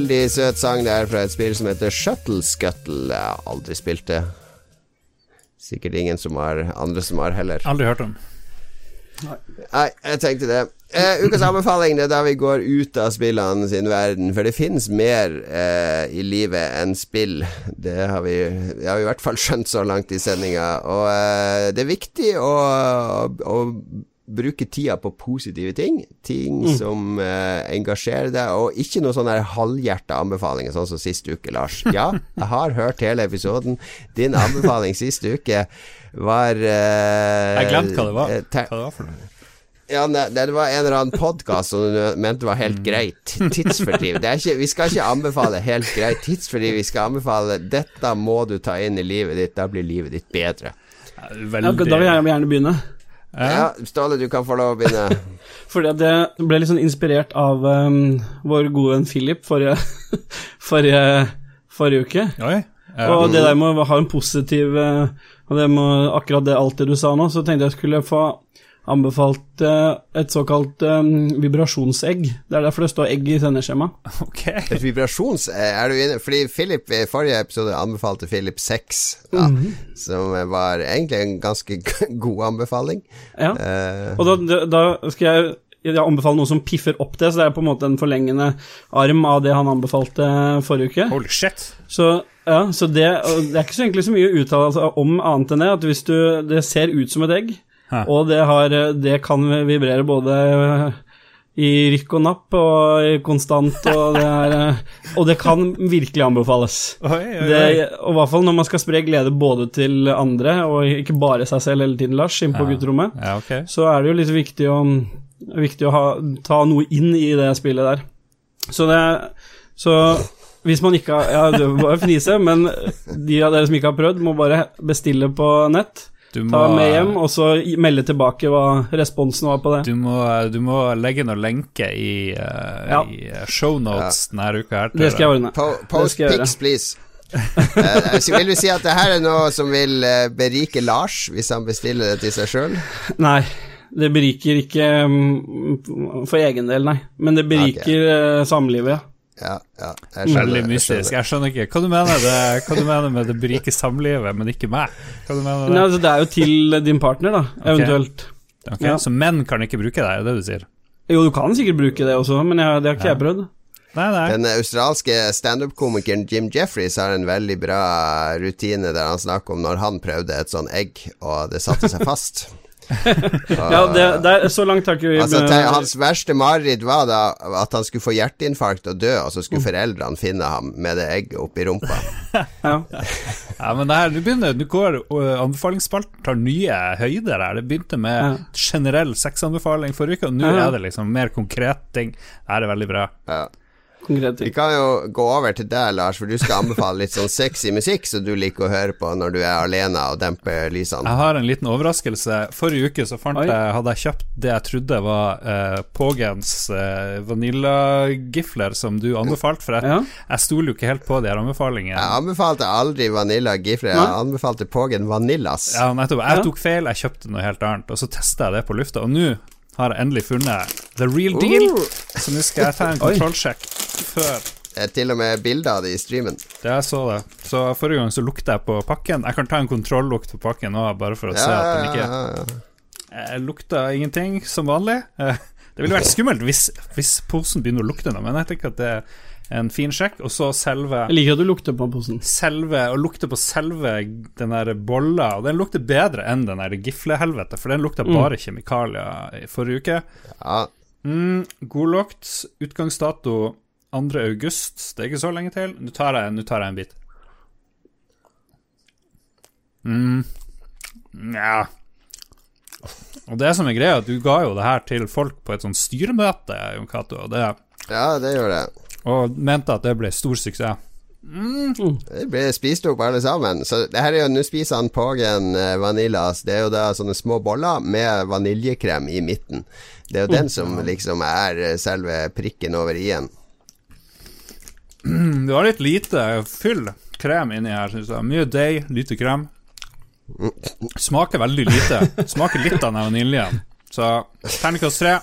Veldig søt sang der fra et spill som heter Shuttle Scuttle. Jeg har aldri spilt det. Sikkert ingen som har andre som har heller. Aldri hørt om. Nei, jeg tenkte det. Eh, ukas anbefaling er da vi går ut av spillene sin verden, for det finnes mer eh, i livet enn spill. Det har vi, det har vi i hvert fall skjønt så langt i sendinga. Og eh, det er viktig å, å, å bruke tida på positive ting. Ting som eh, engasjerer deg, og ikke noen sånne halvhjerta anbefalinger, sånn som sist uke, Lars. Ja, jeg har hørt hele episoden. Din anbefaling sist uke var eh, Jeg glemte hva det var. eh, Hva det var for noe. ja, det var en eller annen podkast som du mente var helt greit. Tidsfordriv. Det er ikke, vi skal ikke anbefale helt greit tidsfordriv. Vi skal anbefale dette må du ta inn i livet ditt. Da blir livet ditt bedre. Ja, Veldig da vil jeg gjerne begynne. Ja, Ståle, du kan få lov å begynne. Fordi at det ble litt sånn inspirert av um, vår gode venn Philip forrige, forrige, forrige uke. Oi. Ja. Og det der med å ha en positiv eh, Og det med akkurat det, alt det du sa nå, så tenkte jeg skulle få anbefalte et såkalt um, vibrasjonsegg. Det er derfor det står egg i sendeskjemaet. Okay. Et vibrasjons... eh, Er du inne Fordi Philip i forrige episode anbefalte Philip 6, ja, Mhm. som var egentlig en ganske god anbefaling. Ja. uh, Og da, da, skal jeg, jeg anbefale noe som piffer opp det, så det er på en måte en forlengende arm av det han anbefalte forrige uke. Holy shit. Så, ja, så det, det er ikke så egentlig så mye å uttale seg om annet enn det, at hvis du Det ser ut som et egg, Hæ. og det, har, det kan vibrere både i rykk og napp og i konstant, og det, er, og det kan virkelig anbefales. Oi, oi, Det, og i hvert fall når man skal spre glede både til andre, og ikke bare seg selv hele tiden, Lars, inn på Ja. gutterommet, Ja, okay. så er det jo litt viktig å, viktig å ha, ta noe inn i det spillet der. Så det Så hvis man ikke har Ja, du må bare fnise, men de av dere som ikke har prøvd, må bare bestille på nett. Du må, Ta med hjem, og så melde tilbake hva responsen var på det. du må, du må legge noen lenker i, uh, Ja. i shownotes ja. denne uka her. til Det skal jeg ordne. po post pics, please. Eh, så vil du si at det her er noe som vil eh, berike Lars, hvis han bestiller det til seg sjøl? Nei, det beriker ikke um, for egen del, nei. Men det beriker okay. samlivet, ja. Ja, ja, jeg skjønner. Veldig jeg mystisk. skjønner. Jeg skjønner ikke hva du mener, det, hva du mener med det berike samlivet, men ikke meg. Hva du mener Nei, det? altså, det er jo til din partner, da, eventuelt. Ok, ja. Så menn kan ikke bruke det, er det du sier? Jo, du kan sikkert bruke det også, men jeg, det har ikke jeg prøvd. Nei, nei. Den australske standup-komikeren Jim Jeffries har en veldig bra rutine der han snakker om når han prøvde et sånn egg, og det satte seg fast. Ja, det, det er, så langt har ikke vi Altså, Hans verste mareritt var da at han skulle få hjerteinfarkt og dø, og så skulle foreldrene finne ham med det egget oppi rumpa. ja. Ja, men det her, du begynner du går anbefalingsspalten tar nye høyder her. Det begynte med Ja. generell sexanbefaling forrige uke, og nå Ja. er det liksom mer konkret ting. Det her er veldig bra. Ja. Konkret Vi kan jo gå over til deg, Lars, for du skal anbefale litt sånn sexy musikk som du liker å høre på når du er alene og demper lysene. Jeg har en liten overraskelse. Forrige uke så fant Oi. jeg, hadde jeg kjøpt det jeg trodde var uh, Pågens uh, vaniljagifler som du anbefalte, for jeg, Ja. jeg stoler jo ikke helt på de her anbefalingene. Jeg anbefalte aldri vaniljagifler, jeg anbefalte Pågen Vanillas. Ja, nettopp. Jeg tok feil, jeg kjøpte noe helt annet, og så testa jeg det på lufta, og nå har jeg endelig funnet the real deal. Uh, Så nå skal jeg ta en kontrollsjekk før det er til og med bilder av det i streamen. det jeg så det. Så forrige gang så lukta jeg på pakken. Jeg kan ta en kontrollukt på pakken nå, bare for å se at den ikke ja, ja. Jeg lukta ingenting, som vanlig. Det ville vært skummelt hvis, hvis posen begynner å lukte noe, men jeg tenker at det er en fin sjekk. Og så selve Jeg liker at du lukter på posen. selve og lukter på selve den der bolla, og den lukter bedre enn den der giflehelvete, for den lukta bare kjemikalier i forrige uke. ja. Mm, god lukt. Utgangsdato 2. august. Det er ikke så lenge til. Nå tar jeg, nå tar jeg en bit. Mm. Nja Og det som er greia, at du ga jo det her til folk på et sånt styremøte, Jon Cato, og, det- ja, det gjør det. Og mente at det ble stor suksess. Det ble spist opp alle sammen. Så det her er jo, Nå spiser han Pågen eh, Vanillas. Det er jo da sånne små boller med vaniljekrem i midten. Det er jo den som liksom er eh, selve prikken over i-en. Det var litt lite fyll krem inni her, syns jeg. Mye deig, lite krem. Smaker veldig lite. Smaker litt av den vaniljen. Så terningkast tre.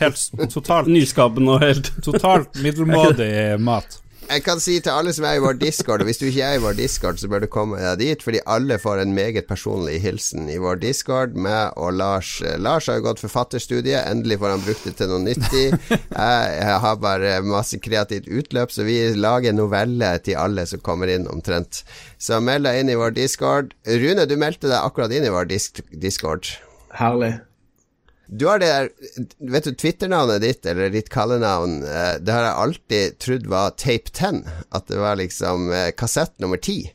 Helt totalt, Nyskapende og helt totalt middelmådig mat. Jeg kan si til alle som er i vår discord, og hvis du ikke er i vår discord, så bør du komme deg dit, fordi alle får en meget personlig hilsen i vår discord. Meg og Lars. Lars har jo gått forfatterstudiet, endelig får han brukt det til noe nyttig. Jeg, jeg har bare masse kreativt utløp, så vi lager noveller til alle som kommer inn, omtrent. Så meld deg inn i vår discord. Rune, du meldte deg akkurat inn i vår disk discord. Herlig. Du har det der Vet du, Twitter-navnet ditt, eller ditt kallenavn, eh, det har jeg alltid trodd var Tape 10. At det var liksom eh, kassett nummer 10.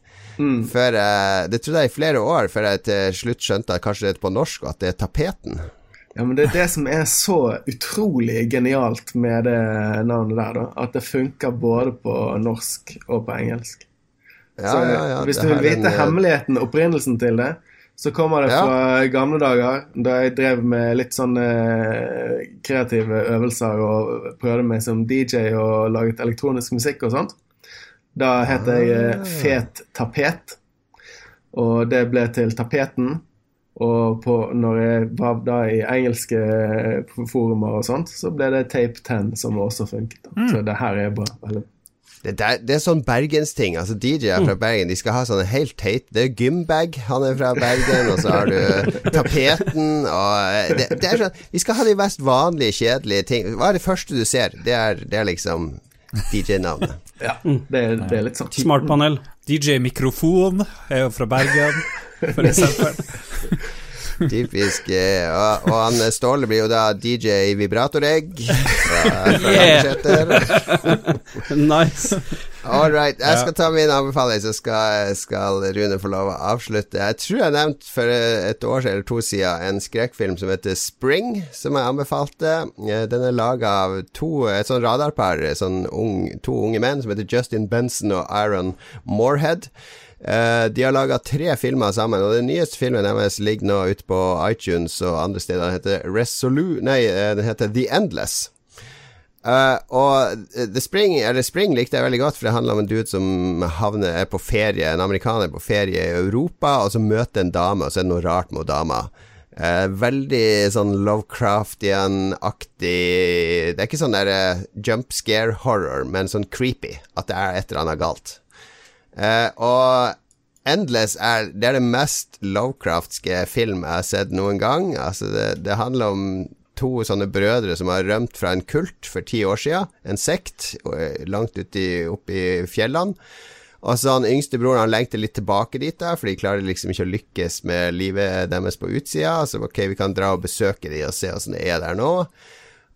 Før jeg, det trodde jeg i flere år, før jeg til slutt skjønte at kanskje det er på norsk, og at det er Tapeten. Ja, men Det er det som er så utrolig genialt med det navnet der, da. At det funker både på norsk og på engelsk. Ja, så ja, ja, Hvis du vil vite en, eh, hemmeligheten, opprinnelsen til det, så kommer det Ja. fra gamle dager, da jeg drev med litt sånn eh, kreative øvelser og prøvde meg som DJ og laget elektronisk musikk og sånt. Da het jeg Ah. eh, Fet Tapet, og det ble til Tapeten. Og på, når jeg var da i engelske eh, forumer og sånt, så ble det Tape 10 som også funket. Mm. Så det her er bra. Veldig. Det, der, det er sånn bergensting. Altså DJ-er fra Bergen De skal ha sånne helt teite Det er gymbag, han er fra Bergen, og så har du tapeten og eh, det, det er sånn Vi skal ha de mest vanlige, kjedelige ting. Hva er det første du ser? Det er, det er liksom DJ-navnet. Ja, det, er- det er litt sånn. Smartpanel. DJ Mikrofon er jo fra Bergen, for eksempel. Typisk. eh, Og, og han eh, Ståle blir jo da DJ Vibratoregg fra, fra Yeah. Nice. All right. Jeg skal ta min anbefaling, så skal, skal Rune få lov å avslutte. Jeg tror jeg nevnte for et år eller to siden en skrekkfilm som heter Spring, som jeg anbefalte. Eh, Den er laga av to, et sånn radarpar, sånn ung, to unge menn, som heter Justin Benson og Iron Moorhead. Eh, de har laga tre filmer sammen, og den nyeste filmen deres ligger nå ute på iTunes og andre steder. Den heter Resolu... Nei, eh, den heter The Endless. Uh, og The Spring, eller Spring likte jeg veldig godt, for det handler om en dude som havner er på ferie, en amerikaner på ferie i Europa, og så møter en dame, og så er det noe rart med dama. Uh, veldig sånn Lovecraftian-aktig Det er ikke sånn der jump scare horror, men sånn creepy. At det er et eller annet galt. Eh, og Endless er det, er det mest Lovecraftske film jeg har sett noen gang. Altså det, det handler om to sånne brødre som har rømt fra en kult for ti år siden. En sekt eh, langt ute oppe i fjellene. Og så han yngste broren han lengter litt tilbake dit, da, for de klarer liksom ikke å lykkes med livet deres på utsida. Så ok, vi kan dra og besøke de og se åssen det er der nå.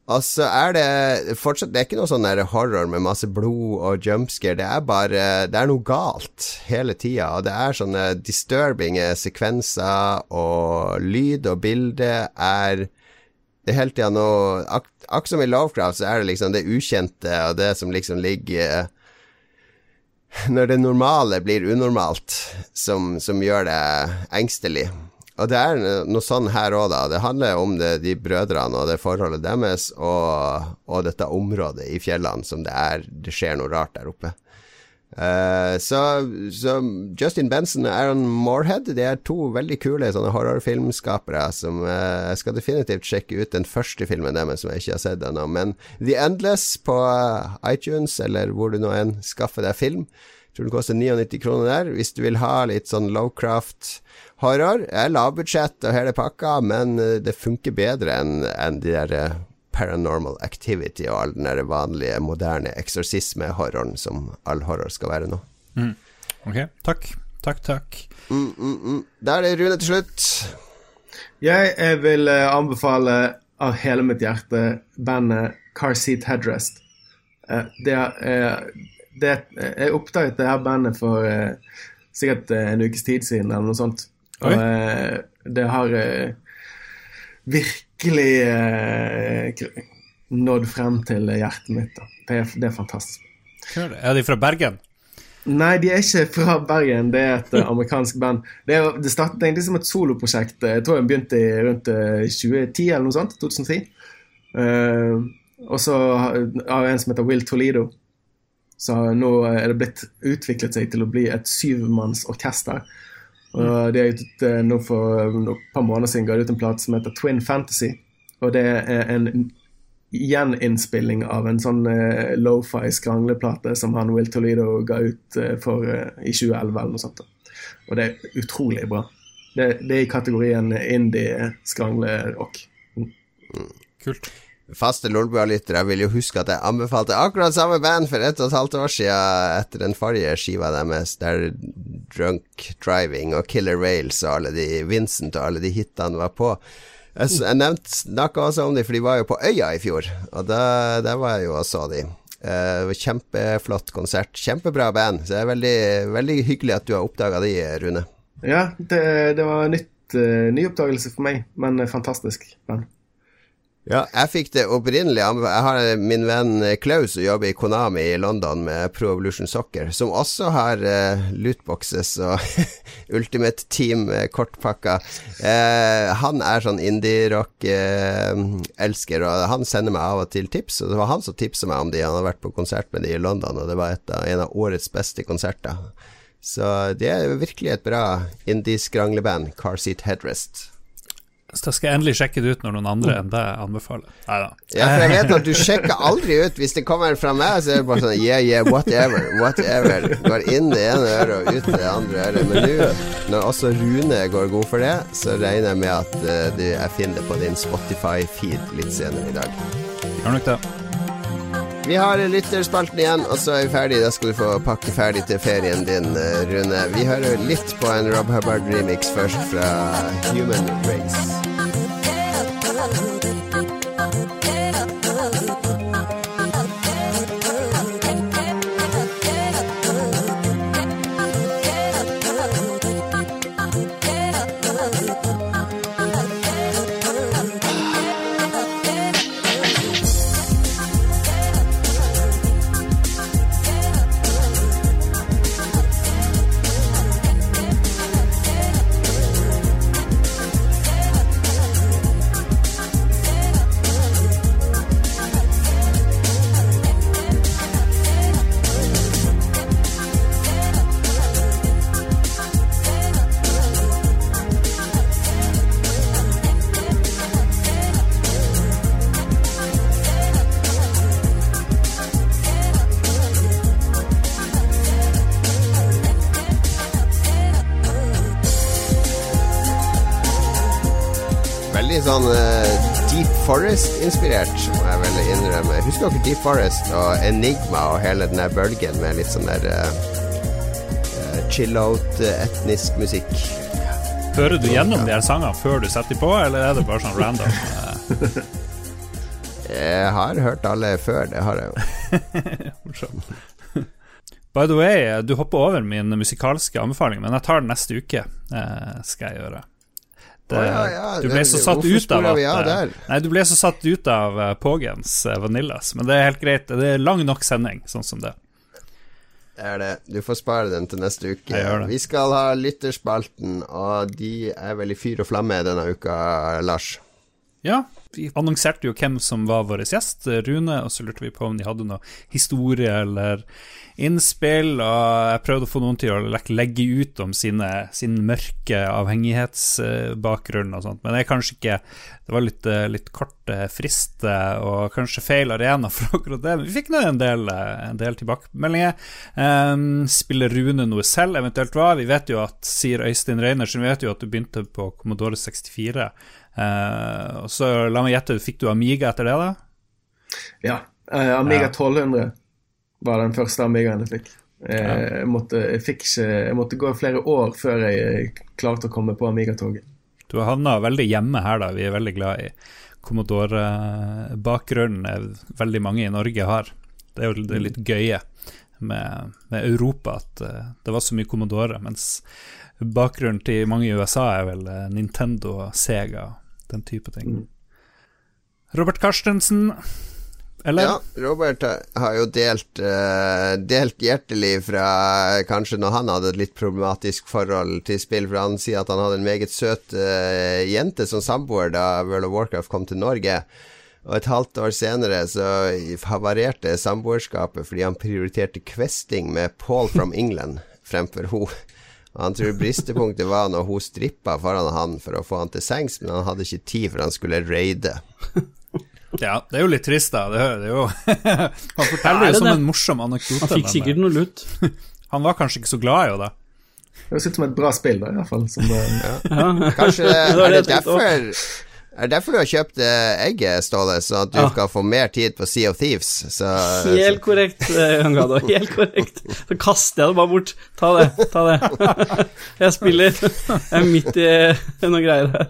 Og så er det fortsatt Det er ikke noe sånn horror med masse blod og jumpscare. Det er bare Det er noe galt hele tida. Og det er sånne disturbing sekvenser, og lyd og bilde er Det er hele tida noe Akkurat som i Lovecraft, så er det liksom det ukjente og det som liksom ligger når det normale blir unormalt, som, som gjør det engstelig. Og det er noe sånn her òg, da. Det handler om det, de brødrene og det forholdet deres, og, og dette området i fjellene som det er Det skjer noe rart der oppe. Uh, så, så Justin Benson og Aaron Moorhead Det er to veldig kule sånne horrorfilmskapere som uh, Jeg skal definitivt sjekke ut den første filmen deres som jeg ikke har sett ennå. Men The Endless på eh, iTunes, eller hvor du nå enn skaffer deg film. Tror den koster 99 kroner der. Hvis du vil ha litt sånn lowcraft horror, Er lavbudsjett og hele pakka, men eh, det funker bedre enn en de der eh, Paranormal Activity og all den der vanlige, moderne eksorsisme-horroren som all horror skal være nå. Ok, takk. Takk, takk. Mm, mm, mm. Da er det Rune til slutt. Jeg, jeg vil eh, anbefale av hele mitt hjerte bandet Car Seat Headrest. Eh, det er, eh, det, jeg oppdaget det her bandet for uh, sikkert eh, en ukes tid siden, eller noe sånt. Og eh, det har uh, virkelig eh, nådd frem til hjertet mitt. Da. Det, er, det er fantastisk. Er de fra Bergen? Nei, de er ikke fra Bergen. Det er et eh, amerikansk band. Det, er, det startet egentlig som et soloprosjekt. Jeg tror jeg begynte i rundt eh, 2010 eller noe sånt. 2010. Uh, og så har jeg en som heter Will Toledo. Så nå er det blitt utviklet seg til å bli et syvmannsorkester. Og de har ut nå for et par måneder siden ga de ut en plate som heter Twin Fantasy. Og det er en gjeninnspilling av en sånn eh, lo-fi skrangleplate som han Will Toledo ga ut eh, for, eh, i 2011 eller noe sånt. Og det er utrolig bra. Det, det er i kategorien indie-skrangle-rock. Kult. Faste Lolbua-lyttere vil jo huske at jeg anbefalte akkurat samme band for ett og et halvt år siden etter den forrige skiva deres, der Drunk Driving og Killer Rails og alle de Vincent og alle de hitene var på. Jeg, jeg nevnte snakka også om dem, for de var jo på Øya i fjor, og da, der var jeg jo og så dem. Uh, var Kjempeflott konsert. Kjempebra band. Så det er veldig, veldig hyggelig at du har oppdaga de, Rune. Ja, det, det var nytt, uh, ny oppdagelse for meg, men eh, fantastisk band. Ja, jeg fikk det opprinnelig Jeg har min venn Klaus som jobber i Konami i London med Pro Evolution Soccer, som også har uh, lootboxes og Ultimate Team-kortpakker. Uh, han er sånn indie-rock-elsker, og han sender meg av og til tips. Og det var han som tipsa meg om de. Han har vært på konsert med de i London, og det var av, en av årets beste konserter. Så det er virkelig et bra indie-skrangleband, Car Seat Headrest. Så skal jeg endelig sjekke det ut når noen andre enn deg anbefaler. Neida. Ja, for jeg vet at du sjekker aldri ut Hvis det kommer fra meg, så er det bare sånn yeah, yeah, whatever, whatever. Går inn det ene øret og ut det andre øret. Men nå, når også Rune går god for det, så regner jeg med at uh, du, jeg finner det på din Spotify-feed litt senere i dag. Gjør nok det. Vi har lytterspalten igjen, og så er vi ferdig. Da skal du få pakke ferdig til ferien din, eh, Rune. Vi hører litt på en Rob Hubbard-remix først fra Human Race. Forest-inspirert, må jeg vel innrømme. Husker dere Deep Forest og Enigma og hele den der bølgen med litt sånn der uh, chill-out, eh, etnisk musikk? Hører du gjennom de her sangene før du setter dem på, eller er det bare sånn random? Eh, Jeg har hørt alle før, det har jeg jo. morsomt. By the way, du hopper over min musikalske anbefaling, men jeg tar den neste uke. Eh, skal jeg gjøre. Ja, ja, du ble så satt ut av at eh? Nei, du ble så satt ut av Pågens eh, Vanillas, men det er helt greit. Det er lang nok sending, sånn som det. Det er det. Du får spare den til neste uke. Vi skal ha lytterspalten, og de er vel i fyr og flamme denne uka, Lars. Ja, vi annonserte jo hvem som var vår gjest, Rune, og så lurte vi på om de hadde noe historie eller innspill, og jeg prøvde å få noen til å legge ut om sine, sin mørke avhengighetsbakgrunn og sånt, men det er kanskje ikke Det var litt, eh, litt kort eh, frist eh, og kanskje feil arena for akkurat det, men vi fikk nå en del, en del tilbakemeldinger. Um, spiller Rune noe selv, eventuelt hva? Vi vet jo at, sier Øystein Reinersen, vi vet jo at du begynte på Commodore 64. Uh, og så la meg gjette, fikk du Amiga etter det, da? Ja. Uh, Amiga Ja. 1200 var den første Amigaen jeg fikk. Jeg, jeg, måtte, jeg, fikk ikke, jeg måtte gå flere år før jeg klarte å komme på Amiga-toget. Du har havna veldig hjemme her, da. Vi er veldig glad i Commodore-bakgrunnen veldig mange i Norge har. Det er jo det litt gøye med, med Europa at eh, det var så mye Commodore, mens bakgrunnen til mange i USA er vel eh, Nintendo Sega den type ting. Robert Carstensen, eller? Ja, Robert har jo delt, eh, delt hjertelig fra eh, kanskje når han hadde et litt problematisk forhold til spill, for han sier at han hadde en meget søt eh, jente som samboer da World of Warcraft kom til Norge. Og et halvt år senere så havarerte samboerskapet fordi han prioriterte questing med Paul from England fremfor. Og han tror bristepunktet var når hun strippa foran han for å få han til sengs, men han hadde ikke tid for han skulle raide. Ja, det er jo litt trist, da. Det, det er jo Han forteller det jo det som det? en morsom anekdote. Han fikk sikkert noe lut. eh, Han var kanskje ikke så glad i henne. Det høres ut som et bra spill, da, i hvert fall. Som, eh, Kanskje Det var er det det derfor er det derfor du har kjøpt eh, egget, Ståle, så at du Ja. skal få mer tid på Sea of Thieves? Så, Helt korrekt, eh, Jan Gado. Helt korrekt. Så kaster jeg det bare bort. Ta det, ta det. Jeg spiller. Jeg er midt i noen greier her.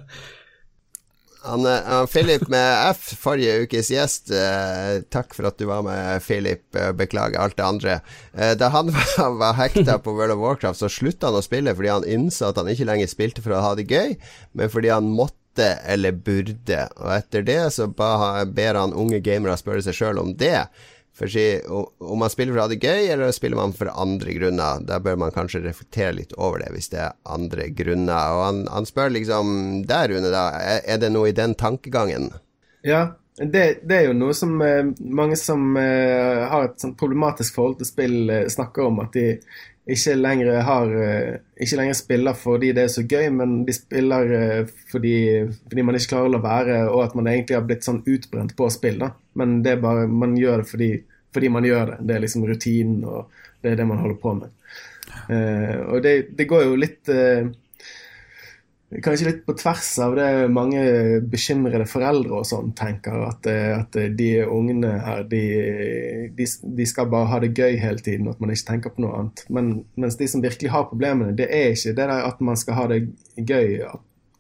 Han, eh, han Philip med F, forrige ukes gjest. Eh, takk for at du var med, Philip. Eh, beklager alt det andre. Eh, da han var, var hekta på World of Warcraft, så slutta han å spille fordi han innså at han ikke lenger spilte for å ha det gøy, men fordi han måtte eller burde. Og etter det så ba, ber han unge gamere spørre seg sjøl om det. For si, om man spiller for å ha det gøy, eller spiller man for andre grunner? Da bør man kanskje reflektere litt over det, hvis det er andre grunner. Og han, han spør liksom der, Rune, da, er, det noe i den tankegangen? Ja, det, det er jo noe som eh, mange som eh, har et sånn problematisk forhold til spill, eh, snakker om. At de ikke lenger har eh, Ikke lenger spiller fordi det er så gøy, men de spiller eh, fordi, fordi man ikke klarer å la være, og at man egentlig har blitt sånn utbrent på spill. da. Men det er bare, man gjør det fordi, fordi man gjør det. Det er liksom rutinen, og det er det man holder på med. Uh, og det, det går jo litt uh, Kanskje litt på tvers av det mange bekymrede foreldre og sånn tenker, at, eh, at de ungene her, de, de, de skal bare ha det gøy hele tiden, at man ikke tenker på noe annet. Men, mens de som virkelig har problemene, det er ikke det der at man skal ha det gøy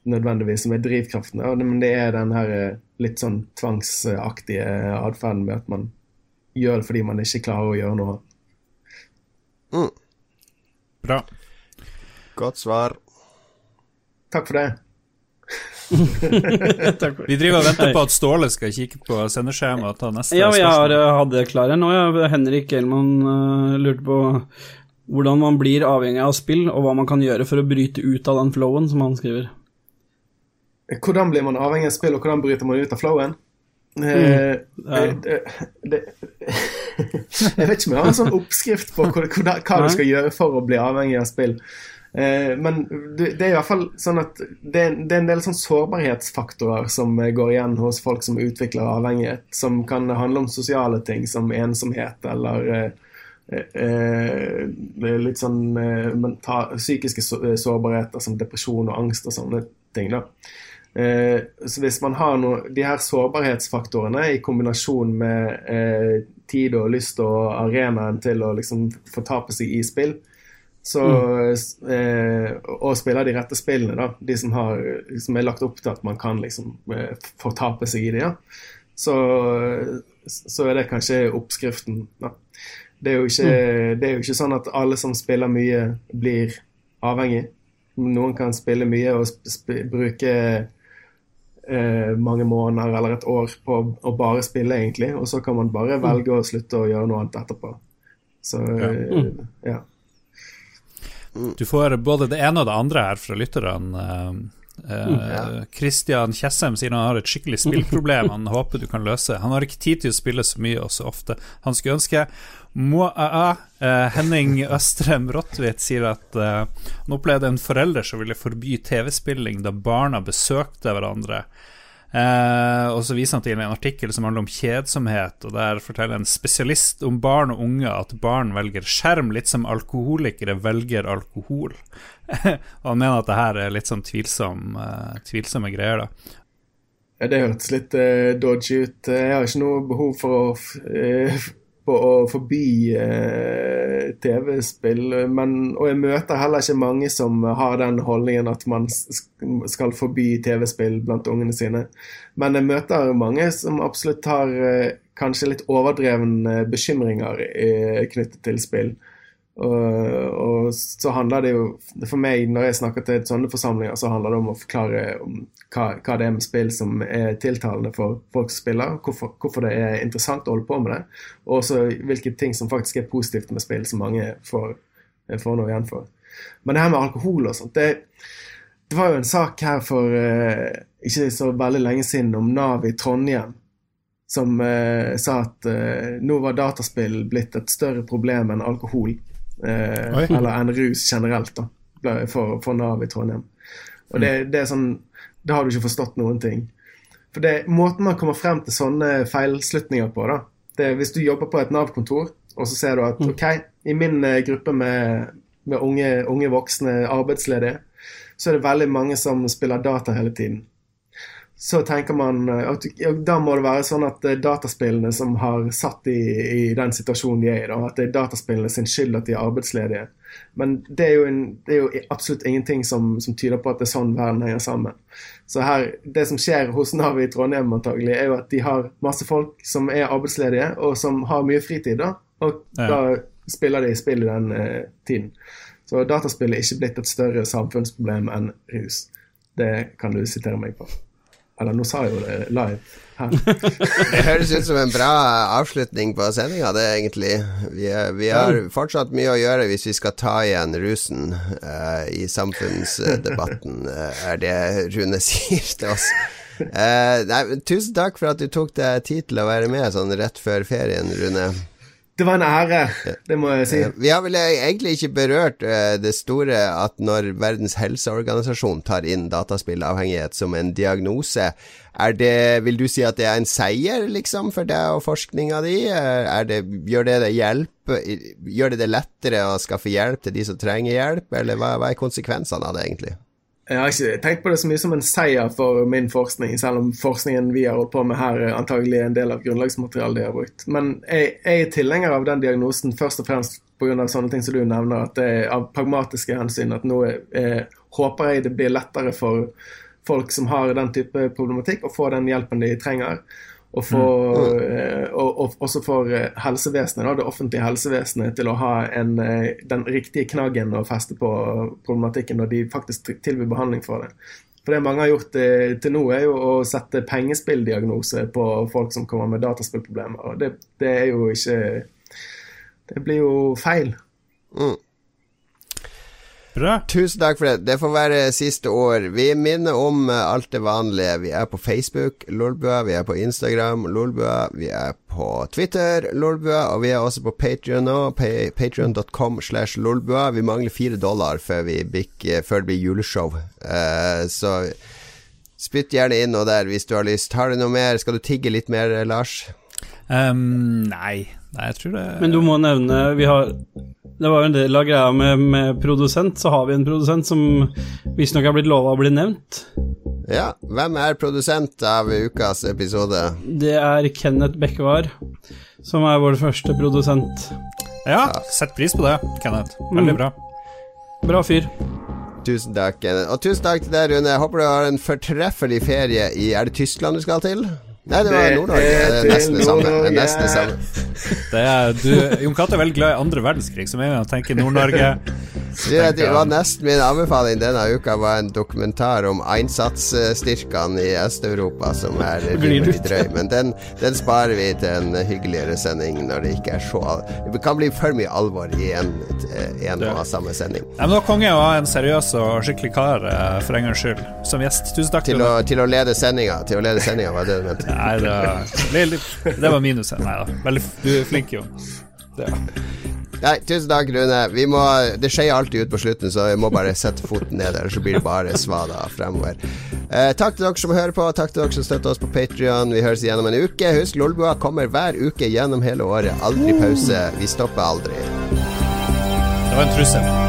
nødvendigvis som er drivkraften, men det er den her litt sånn tvangsaktige atferden med at man gjør det fordi man ikke klarer å gjøre noe. Bra. Godt svar. Takk for det. Vi driver og venter på at Ståle skal kikke på sendeskjemaet og ta neste Ja, vi har hatt det klare nå. Ja. Henrik Elman uh, lurte på hvordan man blir avhengig av spill, og hva man kan gjøre for å bryte ut av den flowen, som han skriver. Hvordan blir man avhengig av spill, og hvordan bryter man ut av flowen? Eh, ja. eh, det, det, jeg vet ikke om jeg har en sånn oppskrift på hva, hva, hva du skal gjøre for å bli avhengig av spill. Uh, men det, det er i hvert fall sånn at det, er- det en del sånn sårbarhetsfaktorer som går igjen hos folk som utvikler avhengighet, som kan handle om sosiale ting som ensomhet eller uh, litt sånn mental, psykiske så, sårbarheter som depresjon og angst og sånne ting. da. Eh, så hvis man har noe, de her sårbarhetsfaktorene i kombinasjon med eh, tid og lyst og arenaen til å liksom fortape seg i spill, så, eh, og spiller de rette spillene, da, de som, har, som er lagt opp til at man kan liksom eh, fortape seg i det, ja. så, så er det kanskje oppskriften. Da. Det, er jo ikke, det er jo ikke sånn at alle som spiller mye, blir avhengig. Noen kan spille mye og sp sp bruke eh, mange måneder eller et år på å bare spille, egentlig. Og så kan man bare velge å slutte å gjøre noe annet etterpå. Så eh, ja. Du får både det ene og det andre her fra lytterne. Uh, Christian Tjessem sier han har et skikkelig spillproblem han håper du kan løse. Han har ikke tid til å spille så mye og så ofte han skulle ønske. Mo -a. Uh, Henning Østrem Rottvit sier at uh, han opplevde en forelder som ville forby TV-spilling da barna besøkte hverandre. Eh, og så viser han til en artikkel som handler om kjedsomhet, og der forteller en spesialist om barn og unge at barn velger skjerm litt som alkoholikere velger alkohol. og han mener at det her er litt sånn tvilsom, eh, tvilsomme greier, da. Ja, Det hørtes litt eh, dodgy ut. Jeg har ikke noe behov for å, eh, på å forby eh, TV-spill, og jeg møter heller ikke mange som har den holdningen at man skal forby TV-spill blant ungene sine. Men jeg møter mange som absolutt har eh, kanskje litt overdrevne bekymringer eh, knyttet til spill. Og, og så handler det jo For meg, når jeg snakker til sånne forsamlinger, så handler det om å forklare om hva, hva det er med spill som er tiltalende for folk som spiller, hvorfor, hvorfor det er interessant å holde på med det, og også hvilke ting som faktisk er positivt med spill, som mange får, får noe igjen for. Men det her med alkohol og sånt Det, det var jo en sak her for eh, ikke så veldig lenge siden om Nav i Trondheim som eh, sa at eh, nå var dataspill blitt et større problem enn alkohol. Eh, eller en rus generelt, da, for, for Nav i Trondheim. Og det, det er sånn Da har du ikke forstått noen ting. For det, Måten man kommer frem til sånne feilslutninger på, da det er Hvis du jobber på et Nav-kontor, og så ser du at OK, i min eh, gruppe med, med unge, unge voksne arbeidsledige, så er det veldig mange som spiller data hele tiden så tenker man eh, at da må det være sånn at det er dataspillene som har satt i, i den situasjonen de er i. Da, at det er dataspillene sin skyld at de er arbeidsledige. Men det er jo, en, det er jo absolutt ingenting som, som tyder på at det er sånn verden henger sammen. Så her, Det som skjer hos Nav i Trondheim, antagelig, er jo at de har masse folk som er arbeidsledige, og som har mye fritid. da, Og Ja. da spiller de spill i den eh, tiden. Så dataspill er ikke blitt et større samfunnsproblem enn rus. Det kan du sitere meg på. Eller nå sa jeg jo det live. Det høres ut som en bra avslutning på sendinga, det, egentlig. Vi, er, vi har fortsatt mye å gjøre hvis vi skal ta igjen rusen uh, i samfunnsdebatten, uh, er det Rune sier til oss. Uh, nei, tusen takk for at du tok deg tid til å være med sånn rett før ferien, Rune. Det var en ære, det må jeg si. Vi har vel egentlig ikke berørt eh, det store at når Verdens helseorganisasjon tar inn dataspillavhengighet som en diagnose, er det, vil du si at det er en seier, liksom, for deg og forskninga di? Eh, det, gjør det det hjelp Gjør det det lettere å skaffe hjelp til de som trenger hjelp, eller hva, hva er konsekvensene av det, egentlig? Jeg har ikke tenkt på det så mye som en seier for min forskning, selv om forskningen vi har holdt på med her, er antagelig en del av grunnlagsmaterialet de har brukt. Men jeg, jeg er tilhenger av den diagnosen først og fremst pga. sånne ting som du nevner, at det er av pragmatiske hensyn. At nå eh, håper jeg det blir lettere for folk som har den type problematikk, å få den hjelpen de trenger. Og, for, mm. og, og også for eh, helsevesenet, da, det offentlige helsevesenet, til å ha en, eh, den riktige knaggen å feste på problematikken når de faktisk tilbyr behandling for det. For det mange har gjort til nå, er jo å sette pengespilldiagnose på folk som kommer med dataspillproblemer. Og det, det er jo ikke Det blir jo feil. Bra. Tusen takk for det. Det får være siste år. Vi minner om eh, alt det vanlige. Vi er på Facebook, Lolbua. Vi er på Instagram, Lolbua. Vi er på Twitter, Lolbua. Og vi er også på Patrion nå. Patrion.com slash Lolbua. Vi mangler fire dollar før, vi bikker, før det blir juleshow. Uh, så spytt gjerne inn noe der hvis du har lyst. Har du noe mer? Skal du tigge litt mer, Lars? Um, nei. Nei, jeg tror det Men du må nevne Vi har Det var jo en del av greia med, med produsent, så har vi en produsent som visstnok har blitt lova å bli nevnt. Ja. Hvem er produsent av ukas episode? Det er Kenneth Bekkevar, som er vår første produsent. Ja, sett pris på det, Kenneth. Veldig Mm. bra. Bra fyr. Tusen takk. Kenneth. Og tusen takk til deg, Rune. Jeg håper du har en fortreffelig ferie i Er det Tyskland du skal til? Nei, det var Nord-Norge. Det er nesten det samme. Det er nesten det samme. Det er, du, Jon Cato er veldig glad i andre verdenskrig, så med en gang tenker Nord-Norge Det var nesten min anbefaling denne uka, var en dokumentar om innsatsstyrkene i Øst-Europa, som er rimelig drøy. Men den, den sparer vi til en hyggeligere sending når det ikke er så Det kan bli for mye alvor i en, en og samme sending. Nei, men det var konge å ha en seriøs og skikkelig kar eh, for en gangs skyld som gjest. Tusen takk. Til å, til å lede sendinga. Til å lede sendinga, var det du mente? Nei, det var, det, var minuset. Nei da. Veldig, du er flink, Jon. Det, Nei, tusen takk, Rune. Vi må, det skjer alltid ut på slutten, så vi må bare sette foten ned, ellers så blir det bare svada fremover. Eh, takk til dere som hører på, takk til dere som støtter oss på Patrion. Vi høres igjen om en uke. Husk, Lolbua kommer hver uke gjennom hele året. Aldri pause. Vi stopper aldri. det var en trussel.